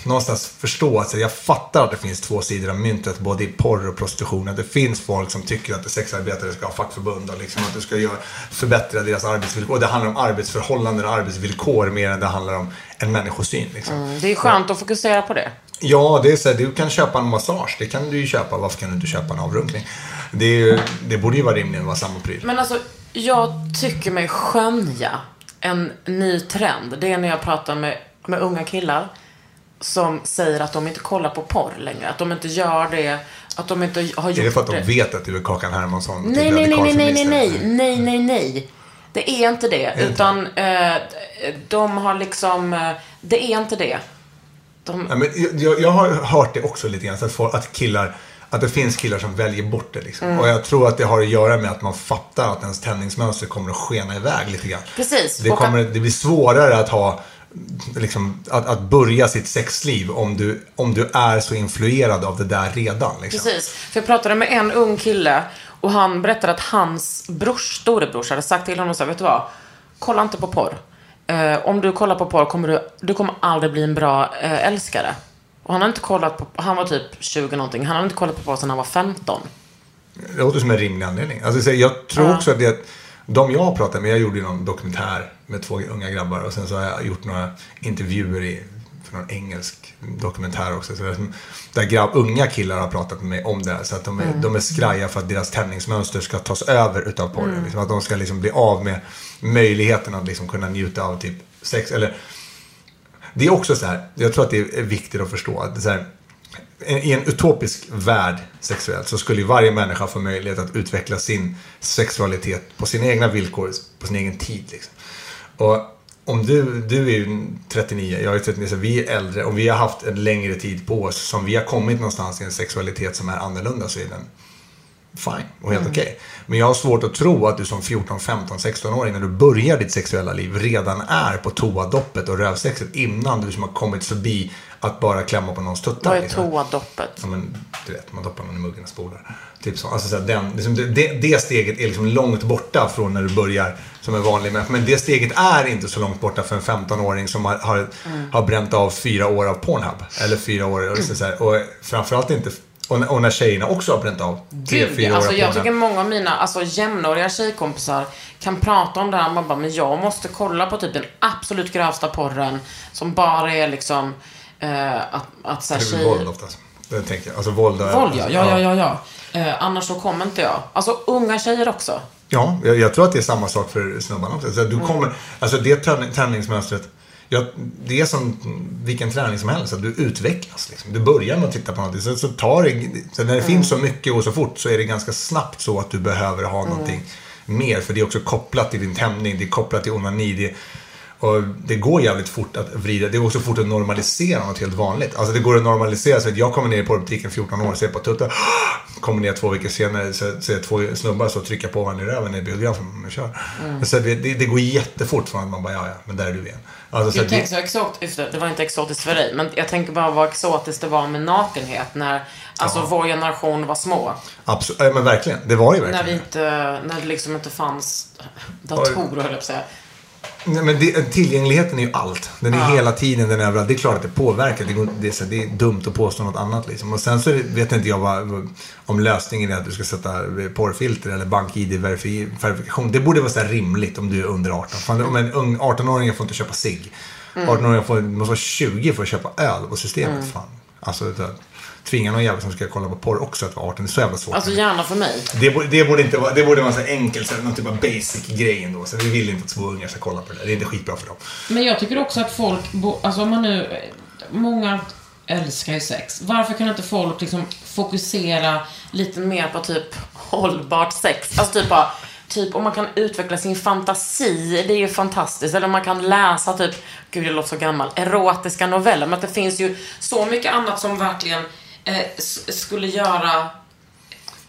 någonstans förstå att jag fattar att det finns två sidor av myntet, både i porr och prostitution. Att det finns folk som tycker att sexarbetare ska ha fackförbund och liksom att du ska göra, förbättra deras arbetsvillkor. Och det handlar om arbetsförhållanden och arbetsvillkor mer än det handlar om en människosyn. Liksom. Det är skönt att fokusera på det. Ja, det är så här, du kan köpa en massage. Det kan du ju köpa. Varför kan du inte köpa en avrunkning? Det, ju, det borde ju vara rimligen vara samma pryl. Men alltså, jag tycker mig skönja en ny trend. Det är när jag pratar med, med unga killar som säger att de inte kollar på porr längre. Att de inte gör det. Att de inte har gjort Är det för att de vet att du är Kakan Hermansson? Nej, typ nej, nej, nej, nej, nej, nej, nej, nej, nej. Det är inte det. det inte? Utan eh, de har liksom, eh, det är inte det. De, Ja, men jag, jag har hört det också lite grann, att, folk, att killar att det finns killar som väljer bort det. Liksom. Mm. Och jag tror att det har att göra med att man fattar att ens tändningsmönster kommer att skena iväg lite grann. Precis. Det, kommer, det blir svårare att ha liksom, att, att börja sitt sexliv om du, om du är så influerad av det där redan. Liksom. Precis. För jag pratade med en ung kille och han berättade att hans brors, storebrors hade sagt till honom så här, vet du vad? Kolla inte på porr. Eh, om du kollar på porr kommer du, du kommer aldrig bli en bra eh, älskare. Och han har inte kollat på, han var typ 20 någonting, han hade inte kollat på porr sedan han var 15. Det låter som en rimlig anledning. Alltså, så jag tror också att det de jag har pratat med, jag gjorde ju någon dokumentär med två unga grabbar och sen så har jag gjort några intervjuer i, för någon engelsk dokumentär också. Så där, grabb, unga killar har pratat med mig om det här. Så att de är, de är skraja för att deras tändningsmönster ska tas över utav porren. Liksom, att de ska liksom bli av med möjligheten att liksom kunna njuta av typ sex. Eller, det är också så här, jag tror att det är viktigt att förstå. Att så här, Eh, i en utopisk värld sexuellt så skulle ju varje människa få möjlighet att utveckla sin sexualitet på sina egna villkor, på sin egen tid. Liksom. Och om du, du är ju 39, jag är 39, så vi är äldre. Om vi har haft en längre tid på oss som vi har kommit någonstans i en sexualitet som är annorlunda så är den fine och helt okej. Men jag har svårt att tro att du som 14, 15, 16-åring när du börjar ditt sexuella liv redan är på toadoppet och rövsexet innan du liksom har kommit förbi att bara klämma på någons tuttar. Vad är liksom. toadoppet? Ja, men du vet, man doppar någon i muggen och spolar. Typ så. Alltså, så här, den, liksom, det, det, steget är liksom långt borta från när du börjar som en vanlig människa. Men det steget är inte så långt borta för en 15-åring som har, har, har bränt av fyra år av Pornhub. Eller fyra år. Och, så här, och framförallt inte... Och, när- och när tjejerna också har bränt av tre, Gud, fyra år alltså av jag tycker många av mina alltså, jämnåriga tjejkompisar kan prata om det här. Man bara, men jag måste kolla på typ den absolut grövsta porren som bara är liksom eh, att, att så här, tjejer... våld oftast. Det tänker jag. Alltså våld. Våld, ja. Ja, ja, ja. ja. Eh, annars så kommer inte jag. Alltså unga tjejer också. Ja, jag, jag tror att det är samma sak för snubbarna också. Så du kommer, alltså det träning, träningsmönstret, ja, det är som vilken träning som helst. Att du utvecklas. Liksom. Du börjar med att titta på någonting. Så, så, tar det, så när det finns så mycket och så fort så är det ganska snabbt så att du behöver ha någonting mer. För det är också kopplat till din tändning, det är kopplat till onani. Det, och det går jävligt fort att vrida. Det går också fort att normalisera något helt vanligt. Alltså det går att normalisera. Så att jag kommer ner i porrbutiken 14 år, ser på tuttar. Kommer ner två veckor senare, ser två snubbar så trycka på varandra i röven i biografen kör. Så det, det, det går jättefort från att man bara, ja ja, men där är du igen. Alltså, så Jag det, så exotiskt, det var inte exotiskt för dig, men jag tänker bara vad exotiskt det var med nakenhet när alltså vår generation var små. absolut, ja, men verkligen. Det var ju När verkligen. vi inte, när det liksom inte fanns datorer, höll jag på att säga. Nej, men det, tillgängligheten är ju allt. Den är hela tiden, den är överallt. Det är klart att det påverkar. Det, det, är, det är dumt att påstå något annat. Liksom. Och sen så vet inte jag vad, om lösningen är att du ska sätta porrfilter eller bank-id-verifikation. Det borde vara så rimligt om du är under 18. Fan, om en ung 18-åring får inte köpa cigg. 18-åringar får, måste vara 20 för att köpa öl på systemet. Fan. Alltså, så, tvinga någon jävel som ska kolla på porr också att vara 18. Det är så jävla svårt. Alltså gärna för mig. Det, borde- det borde inte vara, det borde vara så enkelt, så någon typ av basic grej ändå. Så vi vill inte att små ungar ska kolla på det där. Det är inte skitbra för dem. Men jag tycker också att folk, bo- alltså om man nu, många älskar ju sex. Varför kan inte folk liksom fokusera Lite mer på typ hållbart sex. Alltså typ bara, typ om man kan utveckla sin fantasi, det är ju fantastiskt. Eller om man kan läsa typ, gud jag låter så gammal, erotiska noveller. Men att det finns ju så mycket annat som verkligen skulle göra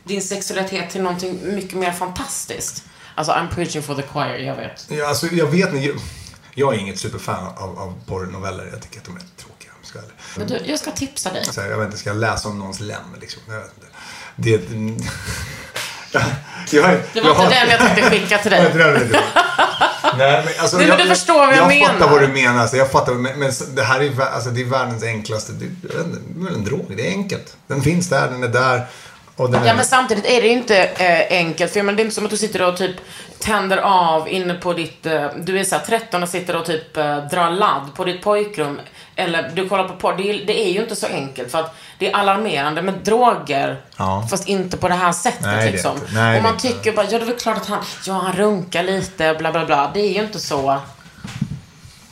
din sexualitet till någonting mycket mer fantastiskt. Alltså I'm preaching for the choir, jag vet. Ja, alltså, jag vet inte. Jag, är inget superfan av, av porrnoveller. Jag tycker att de är tråkiga. ska. Men du, jag ska tipsa dig. Så här, jag vet inte, ska jag läsa om någons lem liksom? Jag vet inte. Det... jag, jag, Det var inte den jag tänkte skicka till dig. Nej, jag men, alltså, Nej, men du förstår vad jag jag menar. fattar vad du menar. Alltså, jag fattar, men, men det här är, alltså, det är världens enklaste. Det, jag är väl en drog. Det är enkelt. Den finns där, den är där. Den Ja är, men samtidigt är det ju inte eh, enkelt. För men det är inte som att du sitter och typ tänder av inne på ditt... Eh, du är såhär 13 och sitter och typ eh, drar ladd på ditt pojkrum. Eller du kollar på porr. Det, är- det är ju inte så enkelt. För att det är alarmerande med droger. Ja. Fast inte på det här sättet Nej, det är liksom. inte. Nej, och man det är tycker bara, ja det är väl klart att han, ja han runkar lite, bla bla bla. Det är ju inte så.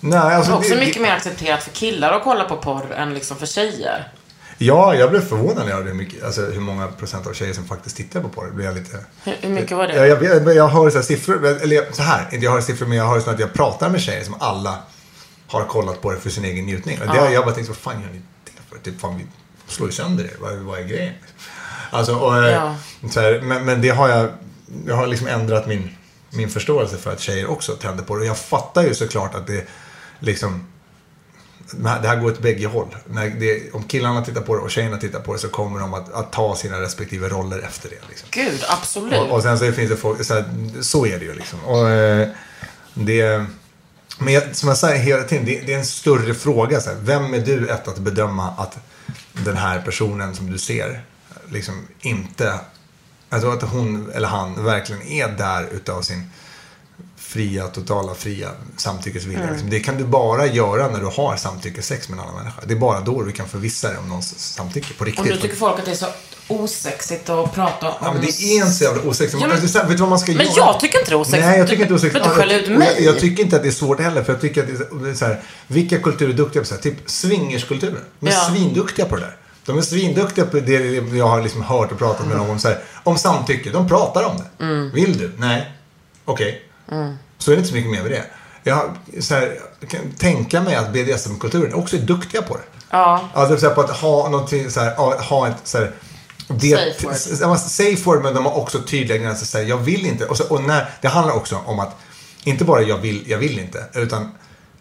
Nej, alltså, Det är också det- mycket mer accepterat för killar att kolla på porr än liksom för tjejer. Ja, jag blev förvånad när jag hörde hur, mycket, alltså, hur många procent av tjejer som faktiskt tittar på porr. Blev jag lite... Hur, hur mycket var det? Ja, jag, vet, men jag hör så här siffror, eller jag- så här, inte jag hör siffror men jag hör så att jag pratar med tjejer som alla har kollat på det för sin egen njutning. Och det har jag bara tänkt, vad fan gör ni det för? Typ, fan, vi slår ju sönder er. Vad, vad är grejen? Alltså, och, eh, Ja. så här, men, men det har jag, jag har liksom ändrat min, min förståelse för att tjejer också tänder på det. Och jag fattar ju såklart att det liksom det här går åt bägge håll. Det, om killarna tittar på det och tjejerna tittar på det så kommer de att, att ta sina respektive roller efter det. Liksom. Gud, absolut. Och, och sen så finns det folk, så, här, så är det ju liksom. Och, eh, det, men jag, som jag säger hela tiden, det, det är en större fråga. Så här, vem är du ett att bedöma att den här personen som du ser liksom inte, alltså att hon eller han verkligen är där utav sin fria, totala fria samtyckesvilja. Mm. Liksom. Det kan du bara göra när du har samtyckessex med en annan människa. Det är bara då du kan förvissa dig om någons samtycke på riktigt. Om du tycker folk att det är så osexigt att prata om... Ja, men det är inte så jävla osexigt. Ja, men- Alltså, vet du vad man ska Men göra? jag tycker inte det är osexigt. Nej, jag tycker inte osexigt. Du skäller ut Och mig. Jag, jag tycker inte att det är svårt heller. För jag tycker att det är så- här, vilka kulturer är duktiga på så här, Typ swingerskulturen. De är Ja. svinduktiga på det där. De är svinduktiga på det jag har liksom hört och pratat med dem om. Så här, om samtycke. De pratar om det. Mm. Vill du? Nej. Okej. Så är det inte så mycket mer med det. Jag här, kan tänka mig att BDSM-kulturen också är duktiga på det. Ja. Alltså så här, på att ha någonting så här, ha ett så här, det, Safe word. safe word, men de har också tydliga gränser. Så här, jag vill inte. Och, så, och när, det handlar också om att, inte bara jag vill, jag vill inte. Utan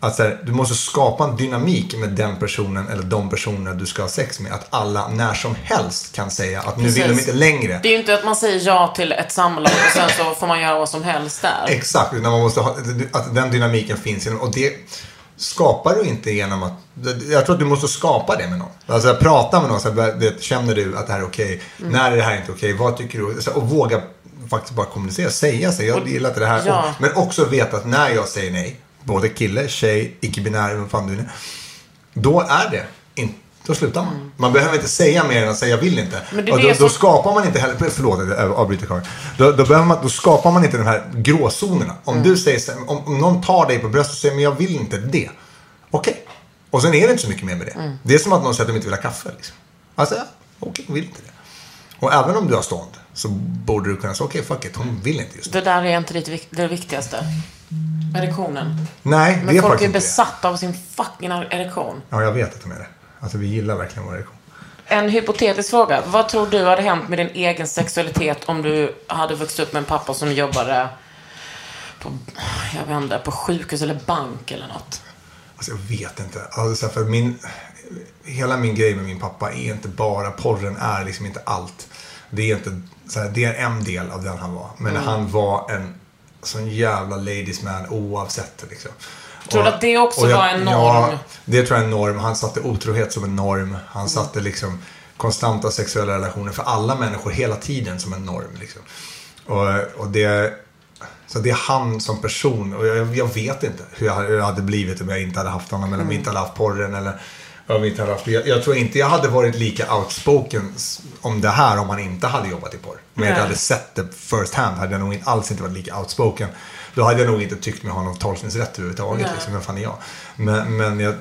att här, du måste skapa en dynamik med den personen eller de personer du ska ha sex med. Att alla när som helst kan säga att nu vill de Precis. inte längre. Det är ju inte att man säger ja till ett samlag och sen så får man göra vad som helst där. Exakt, utan man måste ha, att den dynamiken finns. Och det skapar du inte genom att... Jag tror att du måste skapa det med någon. Alltså prata med någon. Så här, det, känner du att det här är okej? Mm. När är det här inte okej? Vad tycker du? Och våga faktiskt bara kommunicera. Säga sig. Jag gillar inte det här. Ja. Och, men också veta att när jag säger nej. Både kille, tjej, icke-binär, vad fan du är. Då är det inte... Då slutar man. Man behöver inte säga mer än att säga jag vill inte. Mm. Då, som- då skapar man inte heller, förlåt jag avbryter Karin. Då, då, behöver man, då skapar man inte de här gråzonerna. Om Mm. du säger om, om någon tar dig på bröstet och säger men jag vill inte det. Okej. Och sen är det inte så mycket mer med det. Mm. Det är som att någon säger att de inte vill ha kaffe. Liksom. Alltså, okej, hon vill inte det. Och även om du har stånd så borde du kunna säga okej, fuck it, hon vill inte just det. Det där är inte det, viktigaste. Erektionen. Nej, det Men är folk faktiskt är besatta av sin fucking erektion. Ja, jag vet att de är det. Alltså vi gillar verkligen vår erektion. En hypotetisk fråga. Vad tror du hade hänt med din egen sexualitet om du hade vuxit upp med en pappa som jobbade på, jag vet inte, på sjukhus eller bank eller något? Alltså jag vet inte. Alltså, för min, hela min grej med min pappa är inte bara, porren är liksom inte allt. Det är, inte, så här, det är en del av den han var. Men Mm. han var en sån jävla ladies man oavsett. Liksom. Tror du att det också jag- var en norm? Ja, det tror jag är en norm. Han satte otrohet som en norm. Mm. Han satte liksom konstanta sexuella relationer för alla människor hela tiden som en norm. Liksom. Och, och det... Så det är han som person. Och jag, jag vet inte hur jag, hur jag hade blivit om jag inte hade haft honom. Eller om jag inte hade haft porren. Eller om jag, inte hade haft, jag, jag tror inte jag hade varit lika outspoken om det här om han inte hade jobbat i porr. Men jag Nej. hade sett det first hand. Hade jag nog inte, alls inte varit lika outspoken. Då hade jag nog inte tyckt mig ha någon tolkningsrätt överhuvudtaget. Nej. Liksom, vem fan är jag? Men, men jag,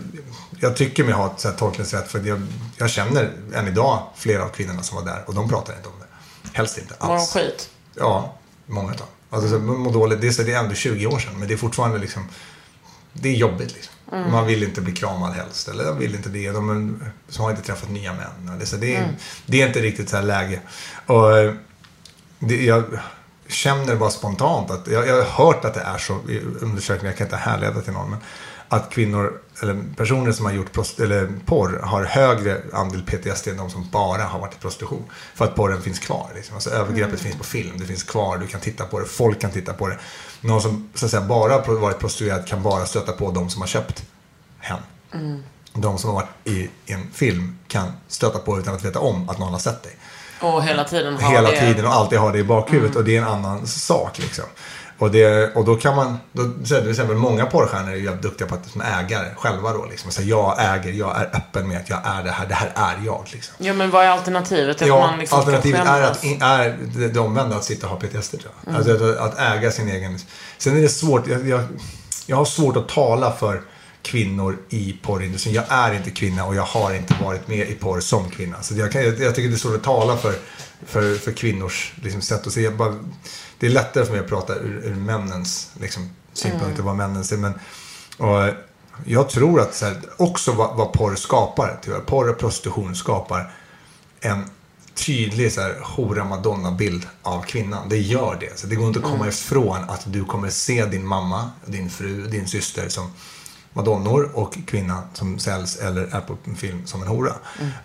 jag tycker mig ha ett tolkningsrätt. För jag, jag känner än idag flera av kvinnorna som var där. Och de pratar inte om det. Helst inte Mår de alls. skit? Ja, många av dem. Alltså, dåligt. Det är, så, det är ändå 20 år sedan, men det är fortfarande liksom... Det är jobbigt liksom. Mm. Man vill inte bli kramad helst. Eller de vill inte det. De är, som har inte träffat nya män. Eller så det, är, Mm. det är inte riktigt så här läge. Och eh, det, jag känner bara spontant att... Jag, jag har hört att det är så i undersökningar. Jag kan inte härleda till någon. Men att kvinnor, eller personer som har gjort prost, eller porr har högre andel PTSD än de som bara har varit i prostitution. För att porren finns kvar. Liksom. Alltså, övergreppet finns på film, det finns kvar, du kan titta på det, folk kan titta på det. Någon som så att säga, bara varit prostituerad kan bara stöta på de som har köpt hen. De som har varit i en film kan stöta på utan att veta om att någon har sett dig Och hela tiden ha hela det. tiden och alltid ha det i bakhuvudet. Och det är en annan sak liksom. Och, det, och då kan man, då, till exempel många porrstjärnor är ju duktiga på att som ägare själva då liksom. Så jag äger, jag är öppen med att jag är det här, det här är jag liksom. Ja, men vad är alternativet? Att Ja, man liksom alternativet är, att, är det, det omvända, att sitta och ha PTSD tror jag. Mm. Alltså att, att äga sin egen... Sen är det svårt, jag, jag, jag har svårt att tala för kvinnor i porrindustrin. Jag är inte kvinna och jag har inte varit med i porr som kvinna. Så jag, kan, jag, jag tycker det är svårt att tala för, för, för kvinnors liksom, sätt att se. Bara, det är lättare för mig att prata ur, ur männens liksom, synpunkt och vad männen ser. Men, och, jag tror att så här, också vad, vad porr skapar, tyvärr, porr och prostitution skapar en tydlig så här, hora madonna-bild av kvinnan. Det gör det. Så det går inte att komma ifrån att du kommer se din mamma, din fru, din syster som madonnor och kvinnan som säljs eller är på en film som en hora.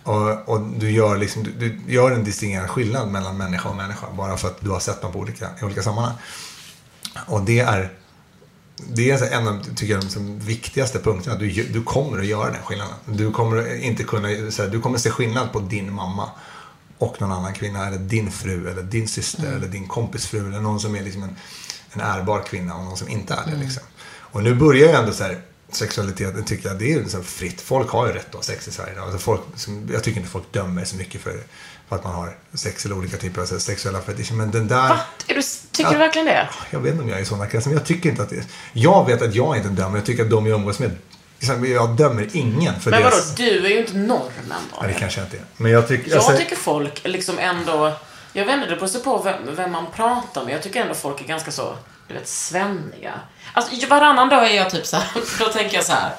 Och, och du, gör liksom, du, du gör en distingerad skillnad mellan människa och människa bara för att du har sett dem på olika, i olika sammanhang. Och det är det är en av tycker jag, de viktigaste punkterna. Du, du kommer att göra den skillnaden. Du kommer inte kunna, så här, du kommer se skillnad på din mamma och någon annan kvinna. Eller din fru, eller din syster, eller din kompis fru. Eller någon som är liksom en, en ärbar kvinna och någon som inte är det. Liksom. Och nu börjar ju ändå så här, sexualiteten tycker jag, det är liksom fritt. Folk har ju rätt att ha sex i Sverige. Alltså folk, jag tycker inte folk dömer så mycket för, för att man har sex eller olika typer av sexuella fetischer. Men den där... Va? Du, tycker du verkligen det? Jag vet inte om jag är i sådana kretsar, men jag tycker inte att det Jag vet att jag inte dömer. Jag tycker att de jag umgås med, liksom, jag dömer ingen för Men vadå, deras... du är ju inte normen Nej, det kanske jag inte är. Men jag tycker... Jag alltså- tycker folk liksom ändå... Jag inte, det beror sig på vem, vem man pratar med. Jag tycker ändå folk är ganska så, du vet, svenniga. Alltså varannan dag är jag typ så här, då tänker jag så här.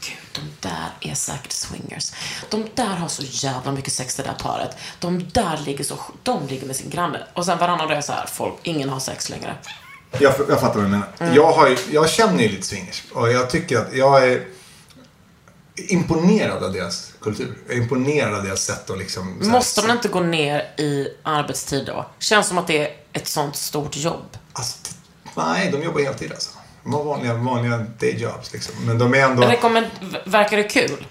Gud, de där är säkert swingers. De där har så jävla mycket sex det där paret. De där ligger så, de ligger med sin granne. Och sen varannan dag är jag så här, folk, ingen har sex längre. Jag, jag fattar vad du menar. Mm. Jag, har jag känner ju lite swingers. Och jag tycker att jag är imponerad av deras kultur. Jag är imponerad av deras sätt att liksom... Måste man inte gå ner i arbetstid då? Känns som att det är ett sånt stort jobb. Alltså, nej, de jobbar heltid alltså. De har vanliga, vanliga dayjobs liksom. Men de är ändå... Rekommend- verkar det kul?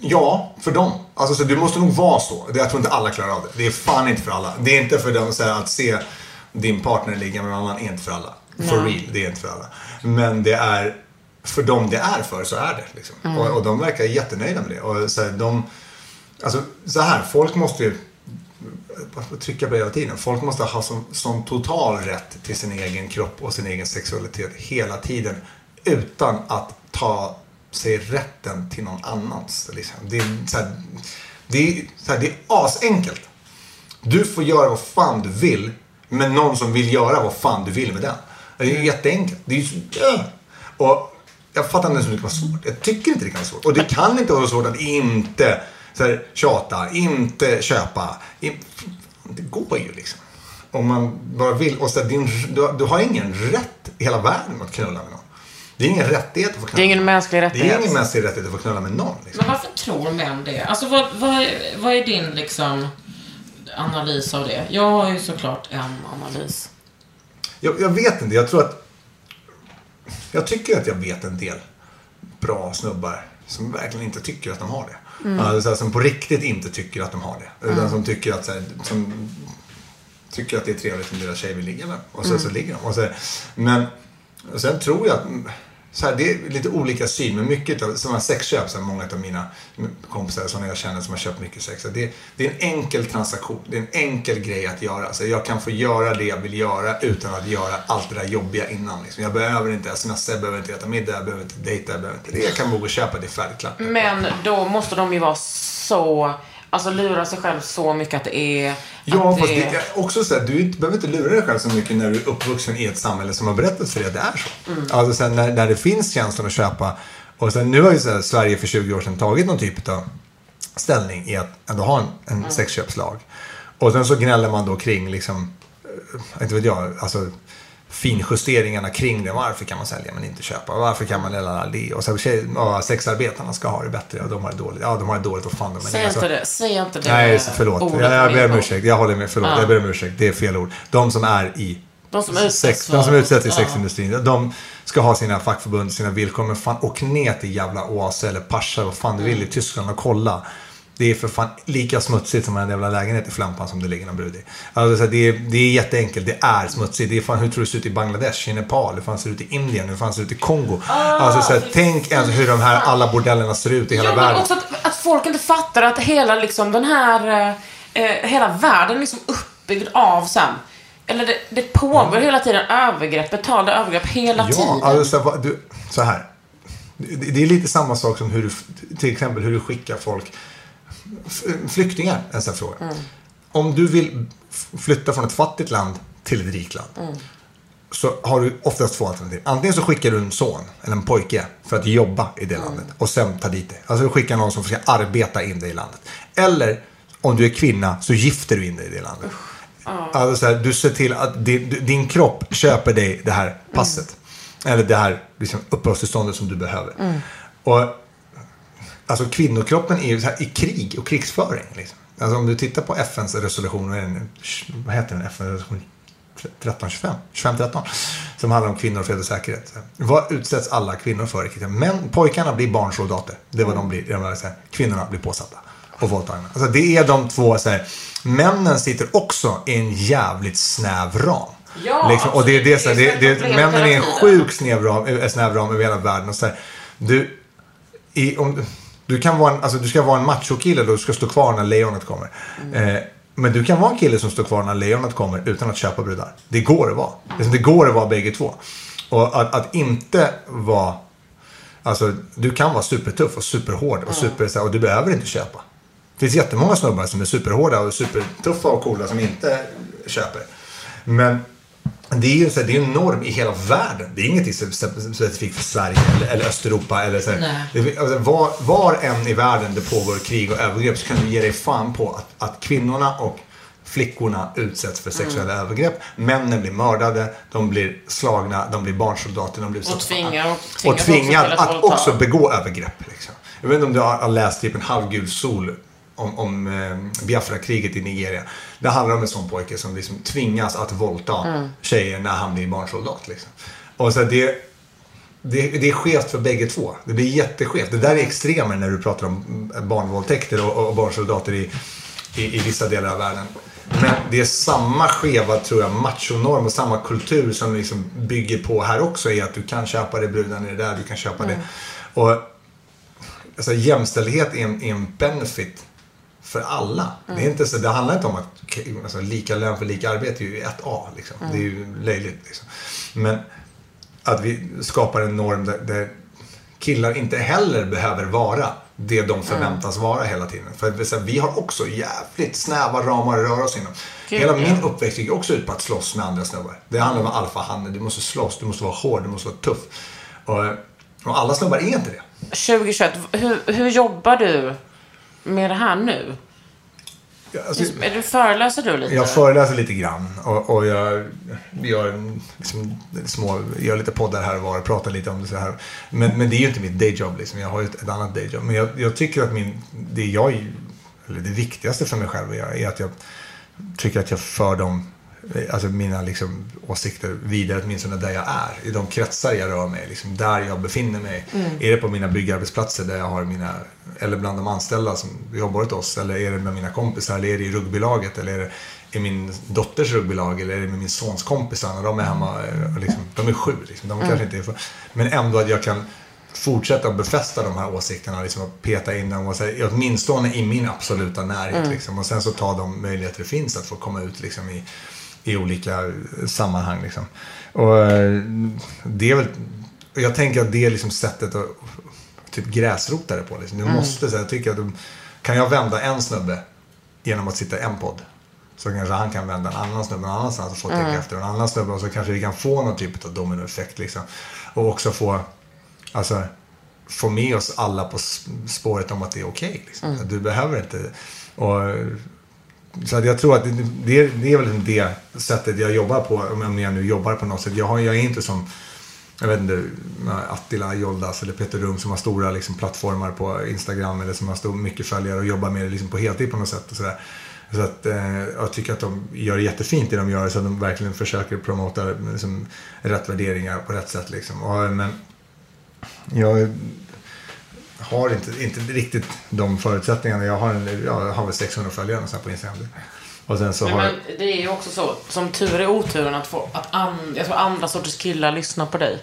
Ja, för dem. Alltså, så du måste nog vara så. Jag tror inte alla klarar av det. Det är fan inte för alla. Det är inte för dem så här, att se din partner ligga med någon annan är inte för alla. For real, det är inte för alla. Men det är, för dem det är för så är det. Liksom. Och, och de verkar jättenöjda med det. Och så här, de, alltså, så här, folk måste ju jag får trycka på det hela tiden. Folk måste ha som, som total rätt till sin egen kropp och sin egen sexualitet hela tiden. Utan att ta sig rätten till någon annans. Liksom. Det, är så här, det, är, så här, det är asenkelt. Du får göra vad fan du vill. med någon som vill göra vad fan du vill med den. Det är ju jätteenkelt. Det är ju så... Ja. Och jag fattar inte ens hur det kan vara svårt. Jag tycker inte det kan vara svårt. Och det kan inte vara svårt att inte så här, tjata, inte köpa. Det går ju liksom. Om man bara vill. Och så här, din, du, du har ingen rätt i hela världen att knulla med någon. Det är ingen rättighet att få knulla. Det är ingen mänsklig Det rättighet. är ingen mänsklig rättighet att få knulla med någon. Liksom. Men varför tror män det? Alltså vad, vad, är- vad är din liksom analys av det? Jag har ju såklart en analys. Jag, jag vet inte. Jag tror att... Jag tycker att jag vet en del bra snubbar som verkligen inte tycker att de har det. Mm. Alltså, som på riktigt inte tycker att de har det. Utan som tycker att, så här, som tycker att det är trevligt om deras tjej vill ligga med. Och så, så ligger de. Och så, men och sen tror jag att så här, det är lite olika syn, men mycket av sådana sexköp, så här, många av mina kompisar, sådana jag känner som har köpt mycket sex, så det, det är en enkel transaktion. Det är en enkel grej att göra. Så jag kan få göra det jag vill göra utan att göra allt det där jobbiga innan. Liksom. Jag behöver inte smsa, jag behöver inte äta middag, jag behöver inte dejta, jag behöver inte det. Jag kan gå och köpa det färdigt klart. Men då måste de ju vara så... Alltså lura sig själv så mycket att det är... Ja, fast det är också så att du behöver inte lura dig själv så mycket när du är uppvuxen i ett samhälle som har berättat för dig att det är så. Mm. Alltså sen när, när det finns tjänster att köpa. Och sen nu har ju här, Sverige för 20 år sedan tagit någon typ av ställning i att ändå ha en, en Mm. sexköpslag. Och sen så gnäller man då kring liksom, eh, inte vet jag, alltså finjusteringarna kring det. Varför kan man sälja men inte köpa? Varför kan man lära det? Och så tjej, ja, sexarbetarna ska ha det bättre och de har det dåligt. Ja, de har det dåligt och fan de är Säg alltså- inte det. Säg inte det. Nej, förlåt. ordet Jag, jag ber om ursäkt. Jag håller med. Förlåt. Ja. Jag ber om ursäkt. Det är fel ord. De som är i De som utsätts sex, de som utsätts i Ja. sexindustrin. De ska ha sina fackförbund, sina villkor. Men fan, åk ner till jävla Oase eller Pascha, vad fan du vill, i Mm. Tyskland och kolla. Det är för fan lika smutsigt som en jävla lägenhet i Flampan som det ligger någon brud i. Alltså, så det, är, det är jätteenkelt. Det är smutsigt. Det är fan, hur tror du det ser ut i Bangladesh, i Nepal, hur fan ser det ut i Indien, hur fan ser det ut i Kongo? alltså, så här, tänk ens hur de här alla bordellerna ser ut i hela Ja, men världen. också att, att folk inte fattar att hela liksom den här... Eh, eh, hela världen är liksom uppbyggd av sen. Eller det, det pågår hela tiden övergrepp, betalda övergrepp hela tiden. Ja, alltså så du, så här. Det, det är lite samma sak som hur du, till exempel hur du skickar folk, flyktingar, en sån här fråga. Mm. Om du vill flytta från ett fattigt land till ett rikt land. Mm. Så har du oftast två alternativ. Antingen så skickar du en son eller en pojke för att jobba i det Mm. landet och sen ta dit dig. Alltså du skickar någon som ska arbeta in dig i landet. Eller om du är kvinna så gifter du in dig i det landet. Alltså så här, du ser till att din, din kropp köper dig det här passet. Eller det här liksom, uppehållstillståndet som du behöver. Och Alltså kvinnokroppen är ju här, i krig och krigsföring. Liksom. Alltså om du tittar på FNs resolution, vad, den? heter den? FN-resolution 1325? 2513? Som handlar om kvinnor, fred och säkerhet. Vad utsätts alla kvinnor för i kriget? Men pojkarna blir barnsoldater. Det är vad de blir. De här, kvinnorna blir påsatta och våldtagna. Alltså det är de två så här, Männen sitter också i en jävligt snäv ram. Ja, liksom, och det är det, så här, det. Det det, männen är en sjuk snäv ram, snäv ram över hela världen. Och så här, du, i, om, du, kan vara en, alltså, du ska vara en machokille då du ska stå kvar när lejonet kommer. Eh, men du kan vara en kille som står kvar när lejonet kommer utan att köpa brudar. Det går att vara. Liksom, det går att vara bägge två. Och att, att inte vara... Alltså, du kan vara supertuff och superhård och, super, och du behöver inte köpa. Det finns jättemånga snubbar som är superhårda och supertuffa och coola som inte köper. Men det är ju så här, det är en norm i hela världen. Det är inget specifikt för Sverige eller, eller Östeuropa. Eller så. Det, alltså, var, var än i världen det pågår krig och övergrepp så kan du ge dig fan på att, att kvinnorna och flickorna utsätts för sexuella övergrepp. Männen blir mördade, de blir slagna, de blir barnsoldater, de blir utsatta för- tvingar- och och också till att att också begå övergrepp. Liksom. Jag vet inte om du har läst typ en halvgul sol om, om eh, Biafra-kriget i Nigeria. Det handlar om en sån pojke som liksom tvingas att våldta Mm. tjejer när han blir barnsoldat. Liksom. Och så det, det, det är skevt för bägge två. Det blir jätteskevt. Det där är extremer när du pratar om barnvåldtäkter och, och barnsoldater i, i, i vissa delar av världen. Men det är samma skeva, tror jag, machonorm och samma kultur som liksom bygger på här också är att du kan köpa dig bruden i det där, du kan köpa det. Och alltså, jämställdhet är en, är en benefit för alla. Det, är inte så, det handlar inte om att alltså, lika lön för lika arbete är ju ett A. Liksom. Det är ju löjligt. Liksom. Men att vi skapar en norm där, där killar inte heller behöver vara det de förväntas vara hela tiden. För vi har också jävligt snäva ramar att röra oss inom. Gud, Hela min uppväxt gick också ut på att slåss med andra snubbar. Det handlar om alfahanne. Du måste slåss, du måste vara hård, du måste vara tuff. Och, och alla snubbar är inte det. 2021, hur, hur jobbar du med det här nu? Alltså, Är du, föreläser du lite? Jag föreläser lite grann och, och jag gör, liksom, små, gör lite poddar här och var och pratar lite om det så här. Men, men det är ju inte mitt dayjob liksom. Jag har ju ett, ett annat dayjob. Men jag, jag tycker att min, det jag, eller det viktigaste för mig själv att göra är att jag tycker att jag för dem, alltså mina liksom, åsikter vidare, åtminstone där jag är. I de kretsar jag rör mig, liksom, där jag befinner mig. Är det på mina byggarbetsplatser där jag har mina, eller bland de anställda som jobbar åt oss, eller är det med mina kompisar, eller är det i rugbylaget, eller är det i min dotters rugbylag, eller är det med min sons kompisar när de är hemma. eh, liksom, de är sju, liksom. de kanske inte är för, Men ändå att jag kan fortsätta att befästa de här åsikterna, liksom att peta in dem och säga, åtminstone i min absoluta närhet. Liksom, och sen så ta de möjligheter det finns att få komma ut liksom, i, i olika sammanhang. Liksom. Och eh, det är väl, jag tänker att det är liksom sättet att typ gräsrota det på. Liksom. Du måste, så jag tycker att du, kan jag vända en snubbe genom att sitta i en podd så kanske han kan vända en annan snubbe någon annanstans och få tänka efter en annan snubbe och så kanske vi kan få någon typ av dominoeffekt liksom. Och också få, alltså, få med oss alla på spåret om att det är okej. liksom. Att Du behöver inte, och så att jag tror att det, det, är, det är väl det sättet jag jobbar på, om jag nu jobbar på något sätt. Jag, har, jag är inte som, jag vet inte, Attila Joldas eller Peter Rum som har stora liksom, plattformar på Instagram eller som har stor, mycket följare och jobbar med det liksom, på heltid på något sätt. Och så där. Så att, eh, jag tycker att de gör det jättefint det de gör så att de verkligen försöker promota liksom, rätt värderingar på rätt sätt. Liksom. Och, men jag har inte, inte riktigt de förutsättningarna. Jag har, en, jag har väl 600 följare på Instagram. Och sen så Nej, har men det är ju också så, som tur är oturen, att, få, att an, jag tror andra sorters killar lyssnar på dig.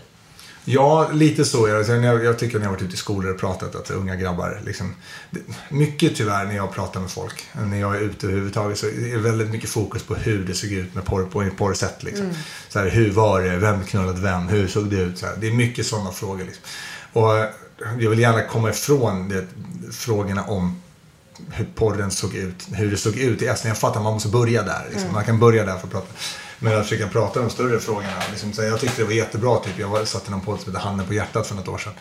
Ja, lite så är det. Jag, jag tycker när jag har varit ute i skolor och pratat att unga grabbar, liksom, det, mycket tyvärr när jag pratar med folk, när jag är ute överhuvudtaget, så är det väldigt mycket fokus på hur det såg ut med porr, på porrsätt. Liksom. Så här, hur var det? Vem knullade vem? Hur såg det ut? Så här, det är mycket sådana frågor. Liksom. Och jag vill gärna komma ifrån det, frågorna om hur porren såg ut, hur det såg ut i Estland. Jag fattar att man måste börja där. Liksom. Man kan börja där för att prata. Men att försöka prata om de större frågorna. Liksom, så jag tyckte det var jättebra. Typ. Jag var, satt i någon podd som hette Handen på hjärtat för något år sedan.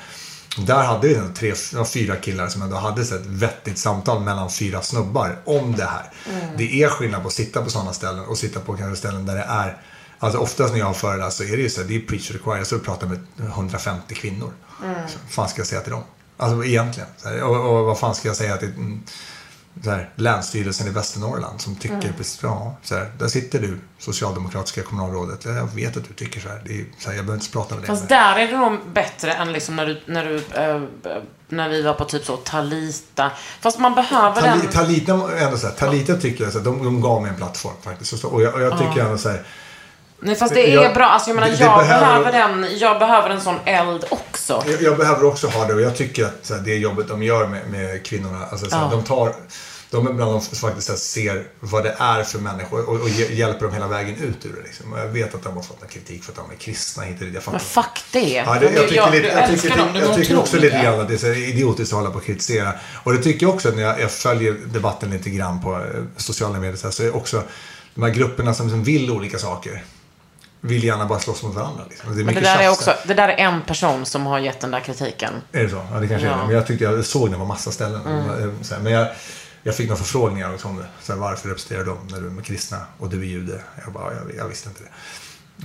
Där hade vi tre, fyra killar som ändå hade så ett vettigt samtal mellan fyra snubbar om det här. Det är skillnad på att sitta på sådana ställen och sitta på kanske ställen där det är Alltså oftast när jag har föreläst så är det ju så här, det är preach står och pratar med 150 kvinnor. Så, vad fan ska jag säga till dem? Alltså egentligen. Här, och, och vad fan ska jag säga till mm, så här, Länsstyrelsen i Västernorrland som tycker precis, ja, så här, där sitter du, socialdemokratiska kommunalrådet. Jag vet att du tycker så här. Det är, så här jag behöver inte prata med dig. Fast där är det nog bättre än liksom när du, när du, eh, när vi var på typ så Talita. Fast man behöver Tali, den. Talita, ändå så här, Talita tycker jag, så här, de, de gav mig en plattform faktiskt. Och, jag, och jag tycker ändå så här, Nej fast det är Jag- bra. Alltså jag menar, det- det jag behöver- behöver den. Jag behöver en sån eld också. Jag, jag behöver också ha det och jag tycker att här, det jobbet de gör med, med kvinnorna, alltså, så här, Ja. de tar de är bland de som faktiskt här, ser vad det är för människor och, och hj- hjälper dem hela vägen ut ur det. Liksom. Och jag vet att de har fått en kritik för att de är kristna hit och dit. Men fuck det. Ja, det, jag tycker, jag, lite, jag tycker, dem. Jag tycker också lite grann att det är idiotiskt att hålla på och kritisera. Och det tycker jag också när jag, jag följer debatten lite grann på eh, sociala medier. Så, här, så är också de här grupperna som, som vill olika saker vill gärna bara slåss mot varandra. Liksom. Det är Men det där, är också, det där är en person som har gett den där kritiken. Är det så? Ja, det kanske är Ja. det. Men jag tyckte jag såg den på massa ställen. Mm. Här, Men jag, jag fick några förfrågningar om det. Så här, varför representerar de när du är med kristna och du är jude? Jag bara, jag, jag visste inte det.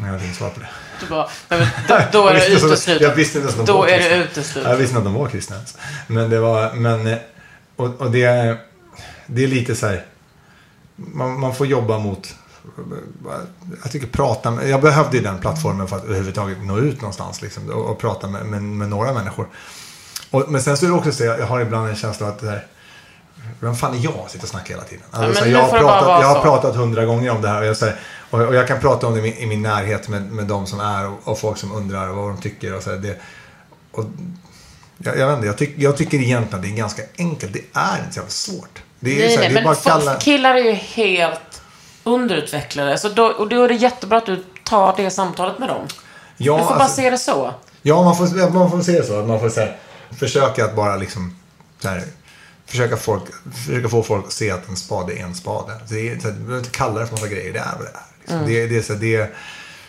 Jag hade inget svar på det. Du bara, men då, då är det uteslutet. Jag visste inte ens Då är det uteslutet. Jag visste inte att de var kristna ens. Men det var, men, eh, och, och det, det är lite så här, man, man får jobba mot, jag tycker prata med, jag behövde ju den plattformen för att överhuvudtaget nå ut någonstans liksom, och, och prata med, med, med några människor. Och, men sen så är det också så, jag, jag har ibland en känsla att här, vem fan är jag sitta och snacka hela tiden? Alltså, nu jag, har pratat, jag har pratat hundra gånger om det här och jag, så här, och, och jag kan prata om det i min, i min närhet med, med de som är och, och folk som undrar vad de tycker. Och så här, det, och, jag, jag vet inte, jag, tyck, jag tycker egentligen att det är ganska enkelt. Det är inte så jävla svårt. Det är, Nej, så här, nej, det är men bara kalla... killar är ju helt underutvecklade. Så då, och då är det jättebra att du tar det samtalet med dem. Ja, du får bara alltså- se det så. Ja, man får, man får se så. att Man får så här, försöka att bara liksom så här, försöka, folk, försöka få folk att se att en spade är en spade. Det är, så här, du behöver inte kalla det för massa grejer. Det är vad det är. Liksom. Det, är- det är så här, det är,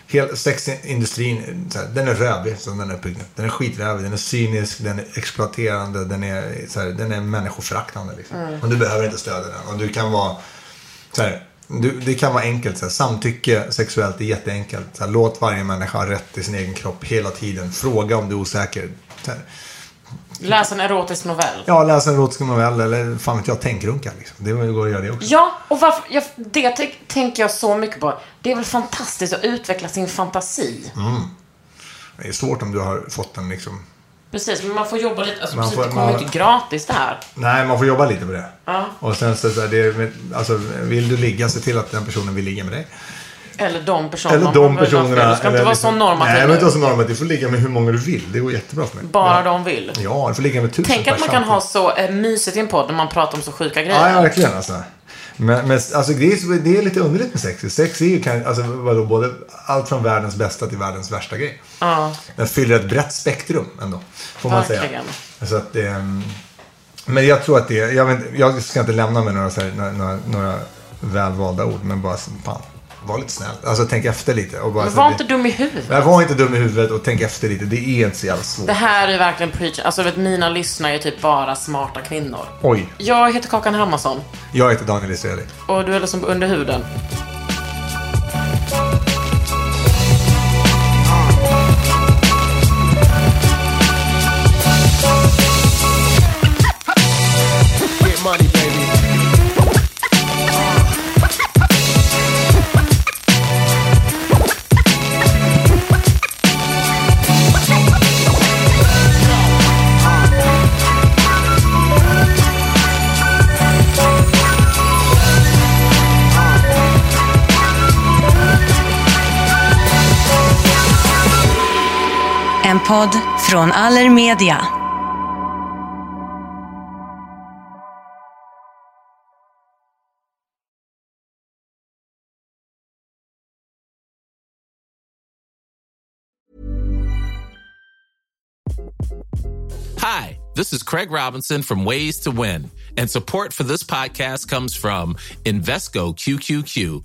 hel, sexindustrin, så här, den är rövig som den är uppbyggd. Den är skitrövig, den är cynisk, den är exploaterande, den är, så här, den är människoföraktande. Liksom. Och du behöver inte stödja den. Och du kan vara så här, du, det kan vara enkelt. Så här, samtycke sexuellt är jätteenkelt. Så här, låt varje människa ha rätt till sin egen kropp hela tiden. Fråga om du är osäker. Läs en erotisk novell. ja, läs en erotisk novell eller fan vet jag, tänkrunka. Liksom. Det går att göra det också. Ja, och varför, jag, det tänker jag så mycket på. Det är väl fantastiskt att utveckla sin fantasi. Det är svårt om du har fått en liksom... Precis, men man får jobba lite. Alltså, Man precis, får- det kommer man- inte gratis det här. Nej, man får jobba lite på det. Ja. Och sen så, så det, alltså, vill du ligga, se till att den personen vill ligga med dig. Eller de personerna. Eller de personerna. Du ska inte vara liksom- så normativ. Nej, men inte vara så normativ. Du får ligga med hur många du vill. Det går jättebra för mig. Bara ja. de vill. Ja, du får ligga med tusen Tänk att man kan ha så eh, mysigt i en podd när man pratar om så sjuka grejer. Ja, ja, verkligen alltså. Men, men alltså, det, är, det är lite underligt med sex. Sex är ju kan, alltså, vadå, både allt från världens bästa till världens värsta grej. Ja. Den fyller ett brett spektrum ändå. Får man säga. Så att mm, men jag tror att det, jag, vet, jag ska inte lämna med några, här, några, några, välvalda ord. Men bara, fan, var lite snäll. Alltså tänk efter lite. Och bara, Men så, var det- inte dum i huvudet. Nej, var inte dum i huvudet och tänk efter lite. Det är inte så jävla svårt. Det här är verkligen preach. Alltså vet, mina lyssnare är typ bara smarta kvinnor. Oj, Jag heter Kakan Hermansson jag heter Daniel Israeli. och du är liksom under huden. Podd från Allermedia. Hi, this is Craig Robinson from Ways to Win, and support for this podcast comes from Invesco QQQ,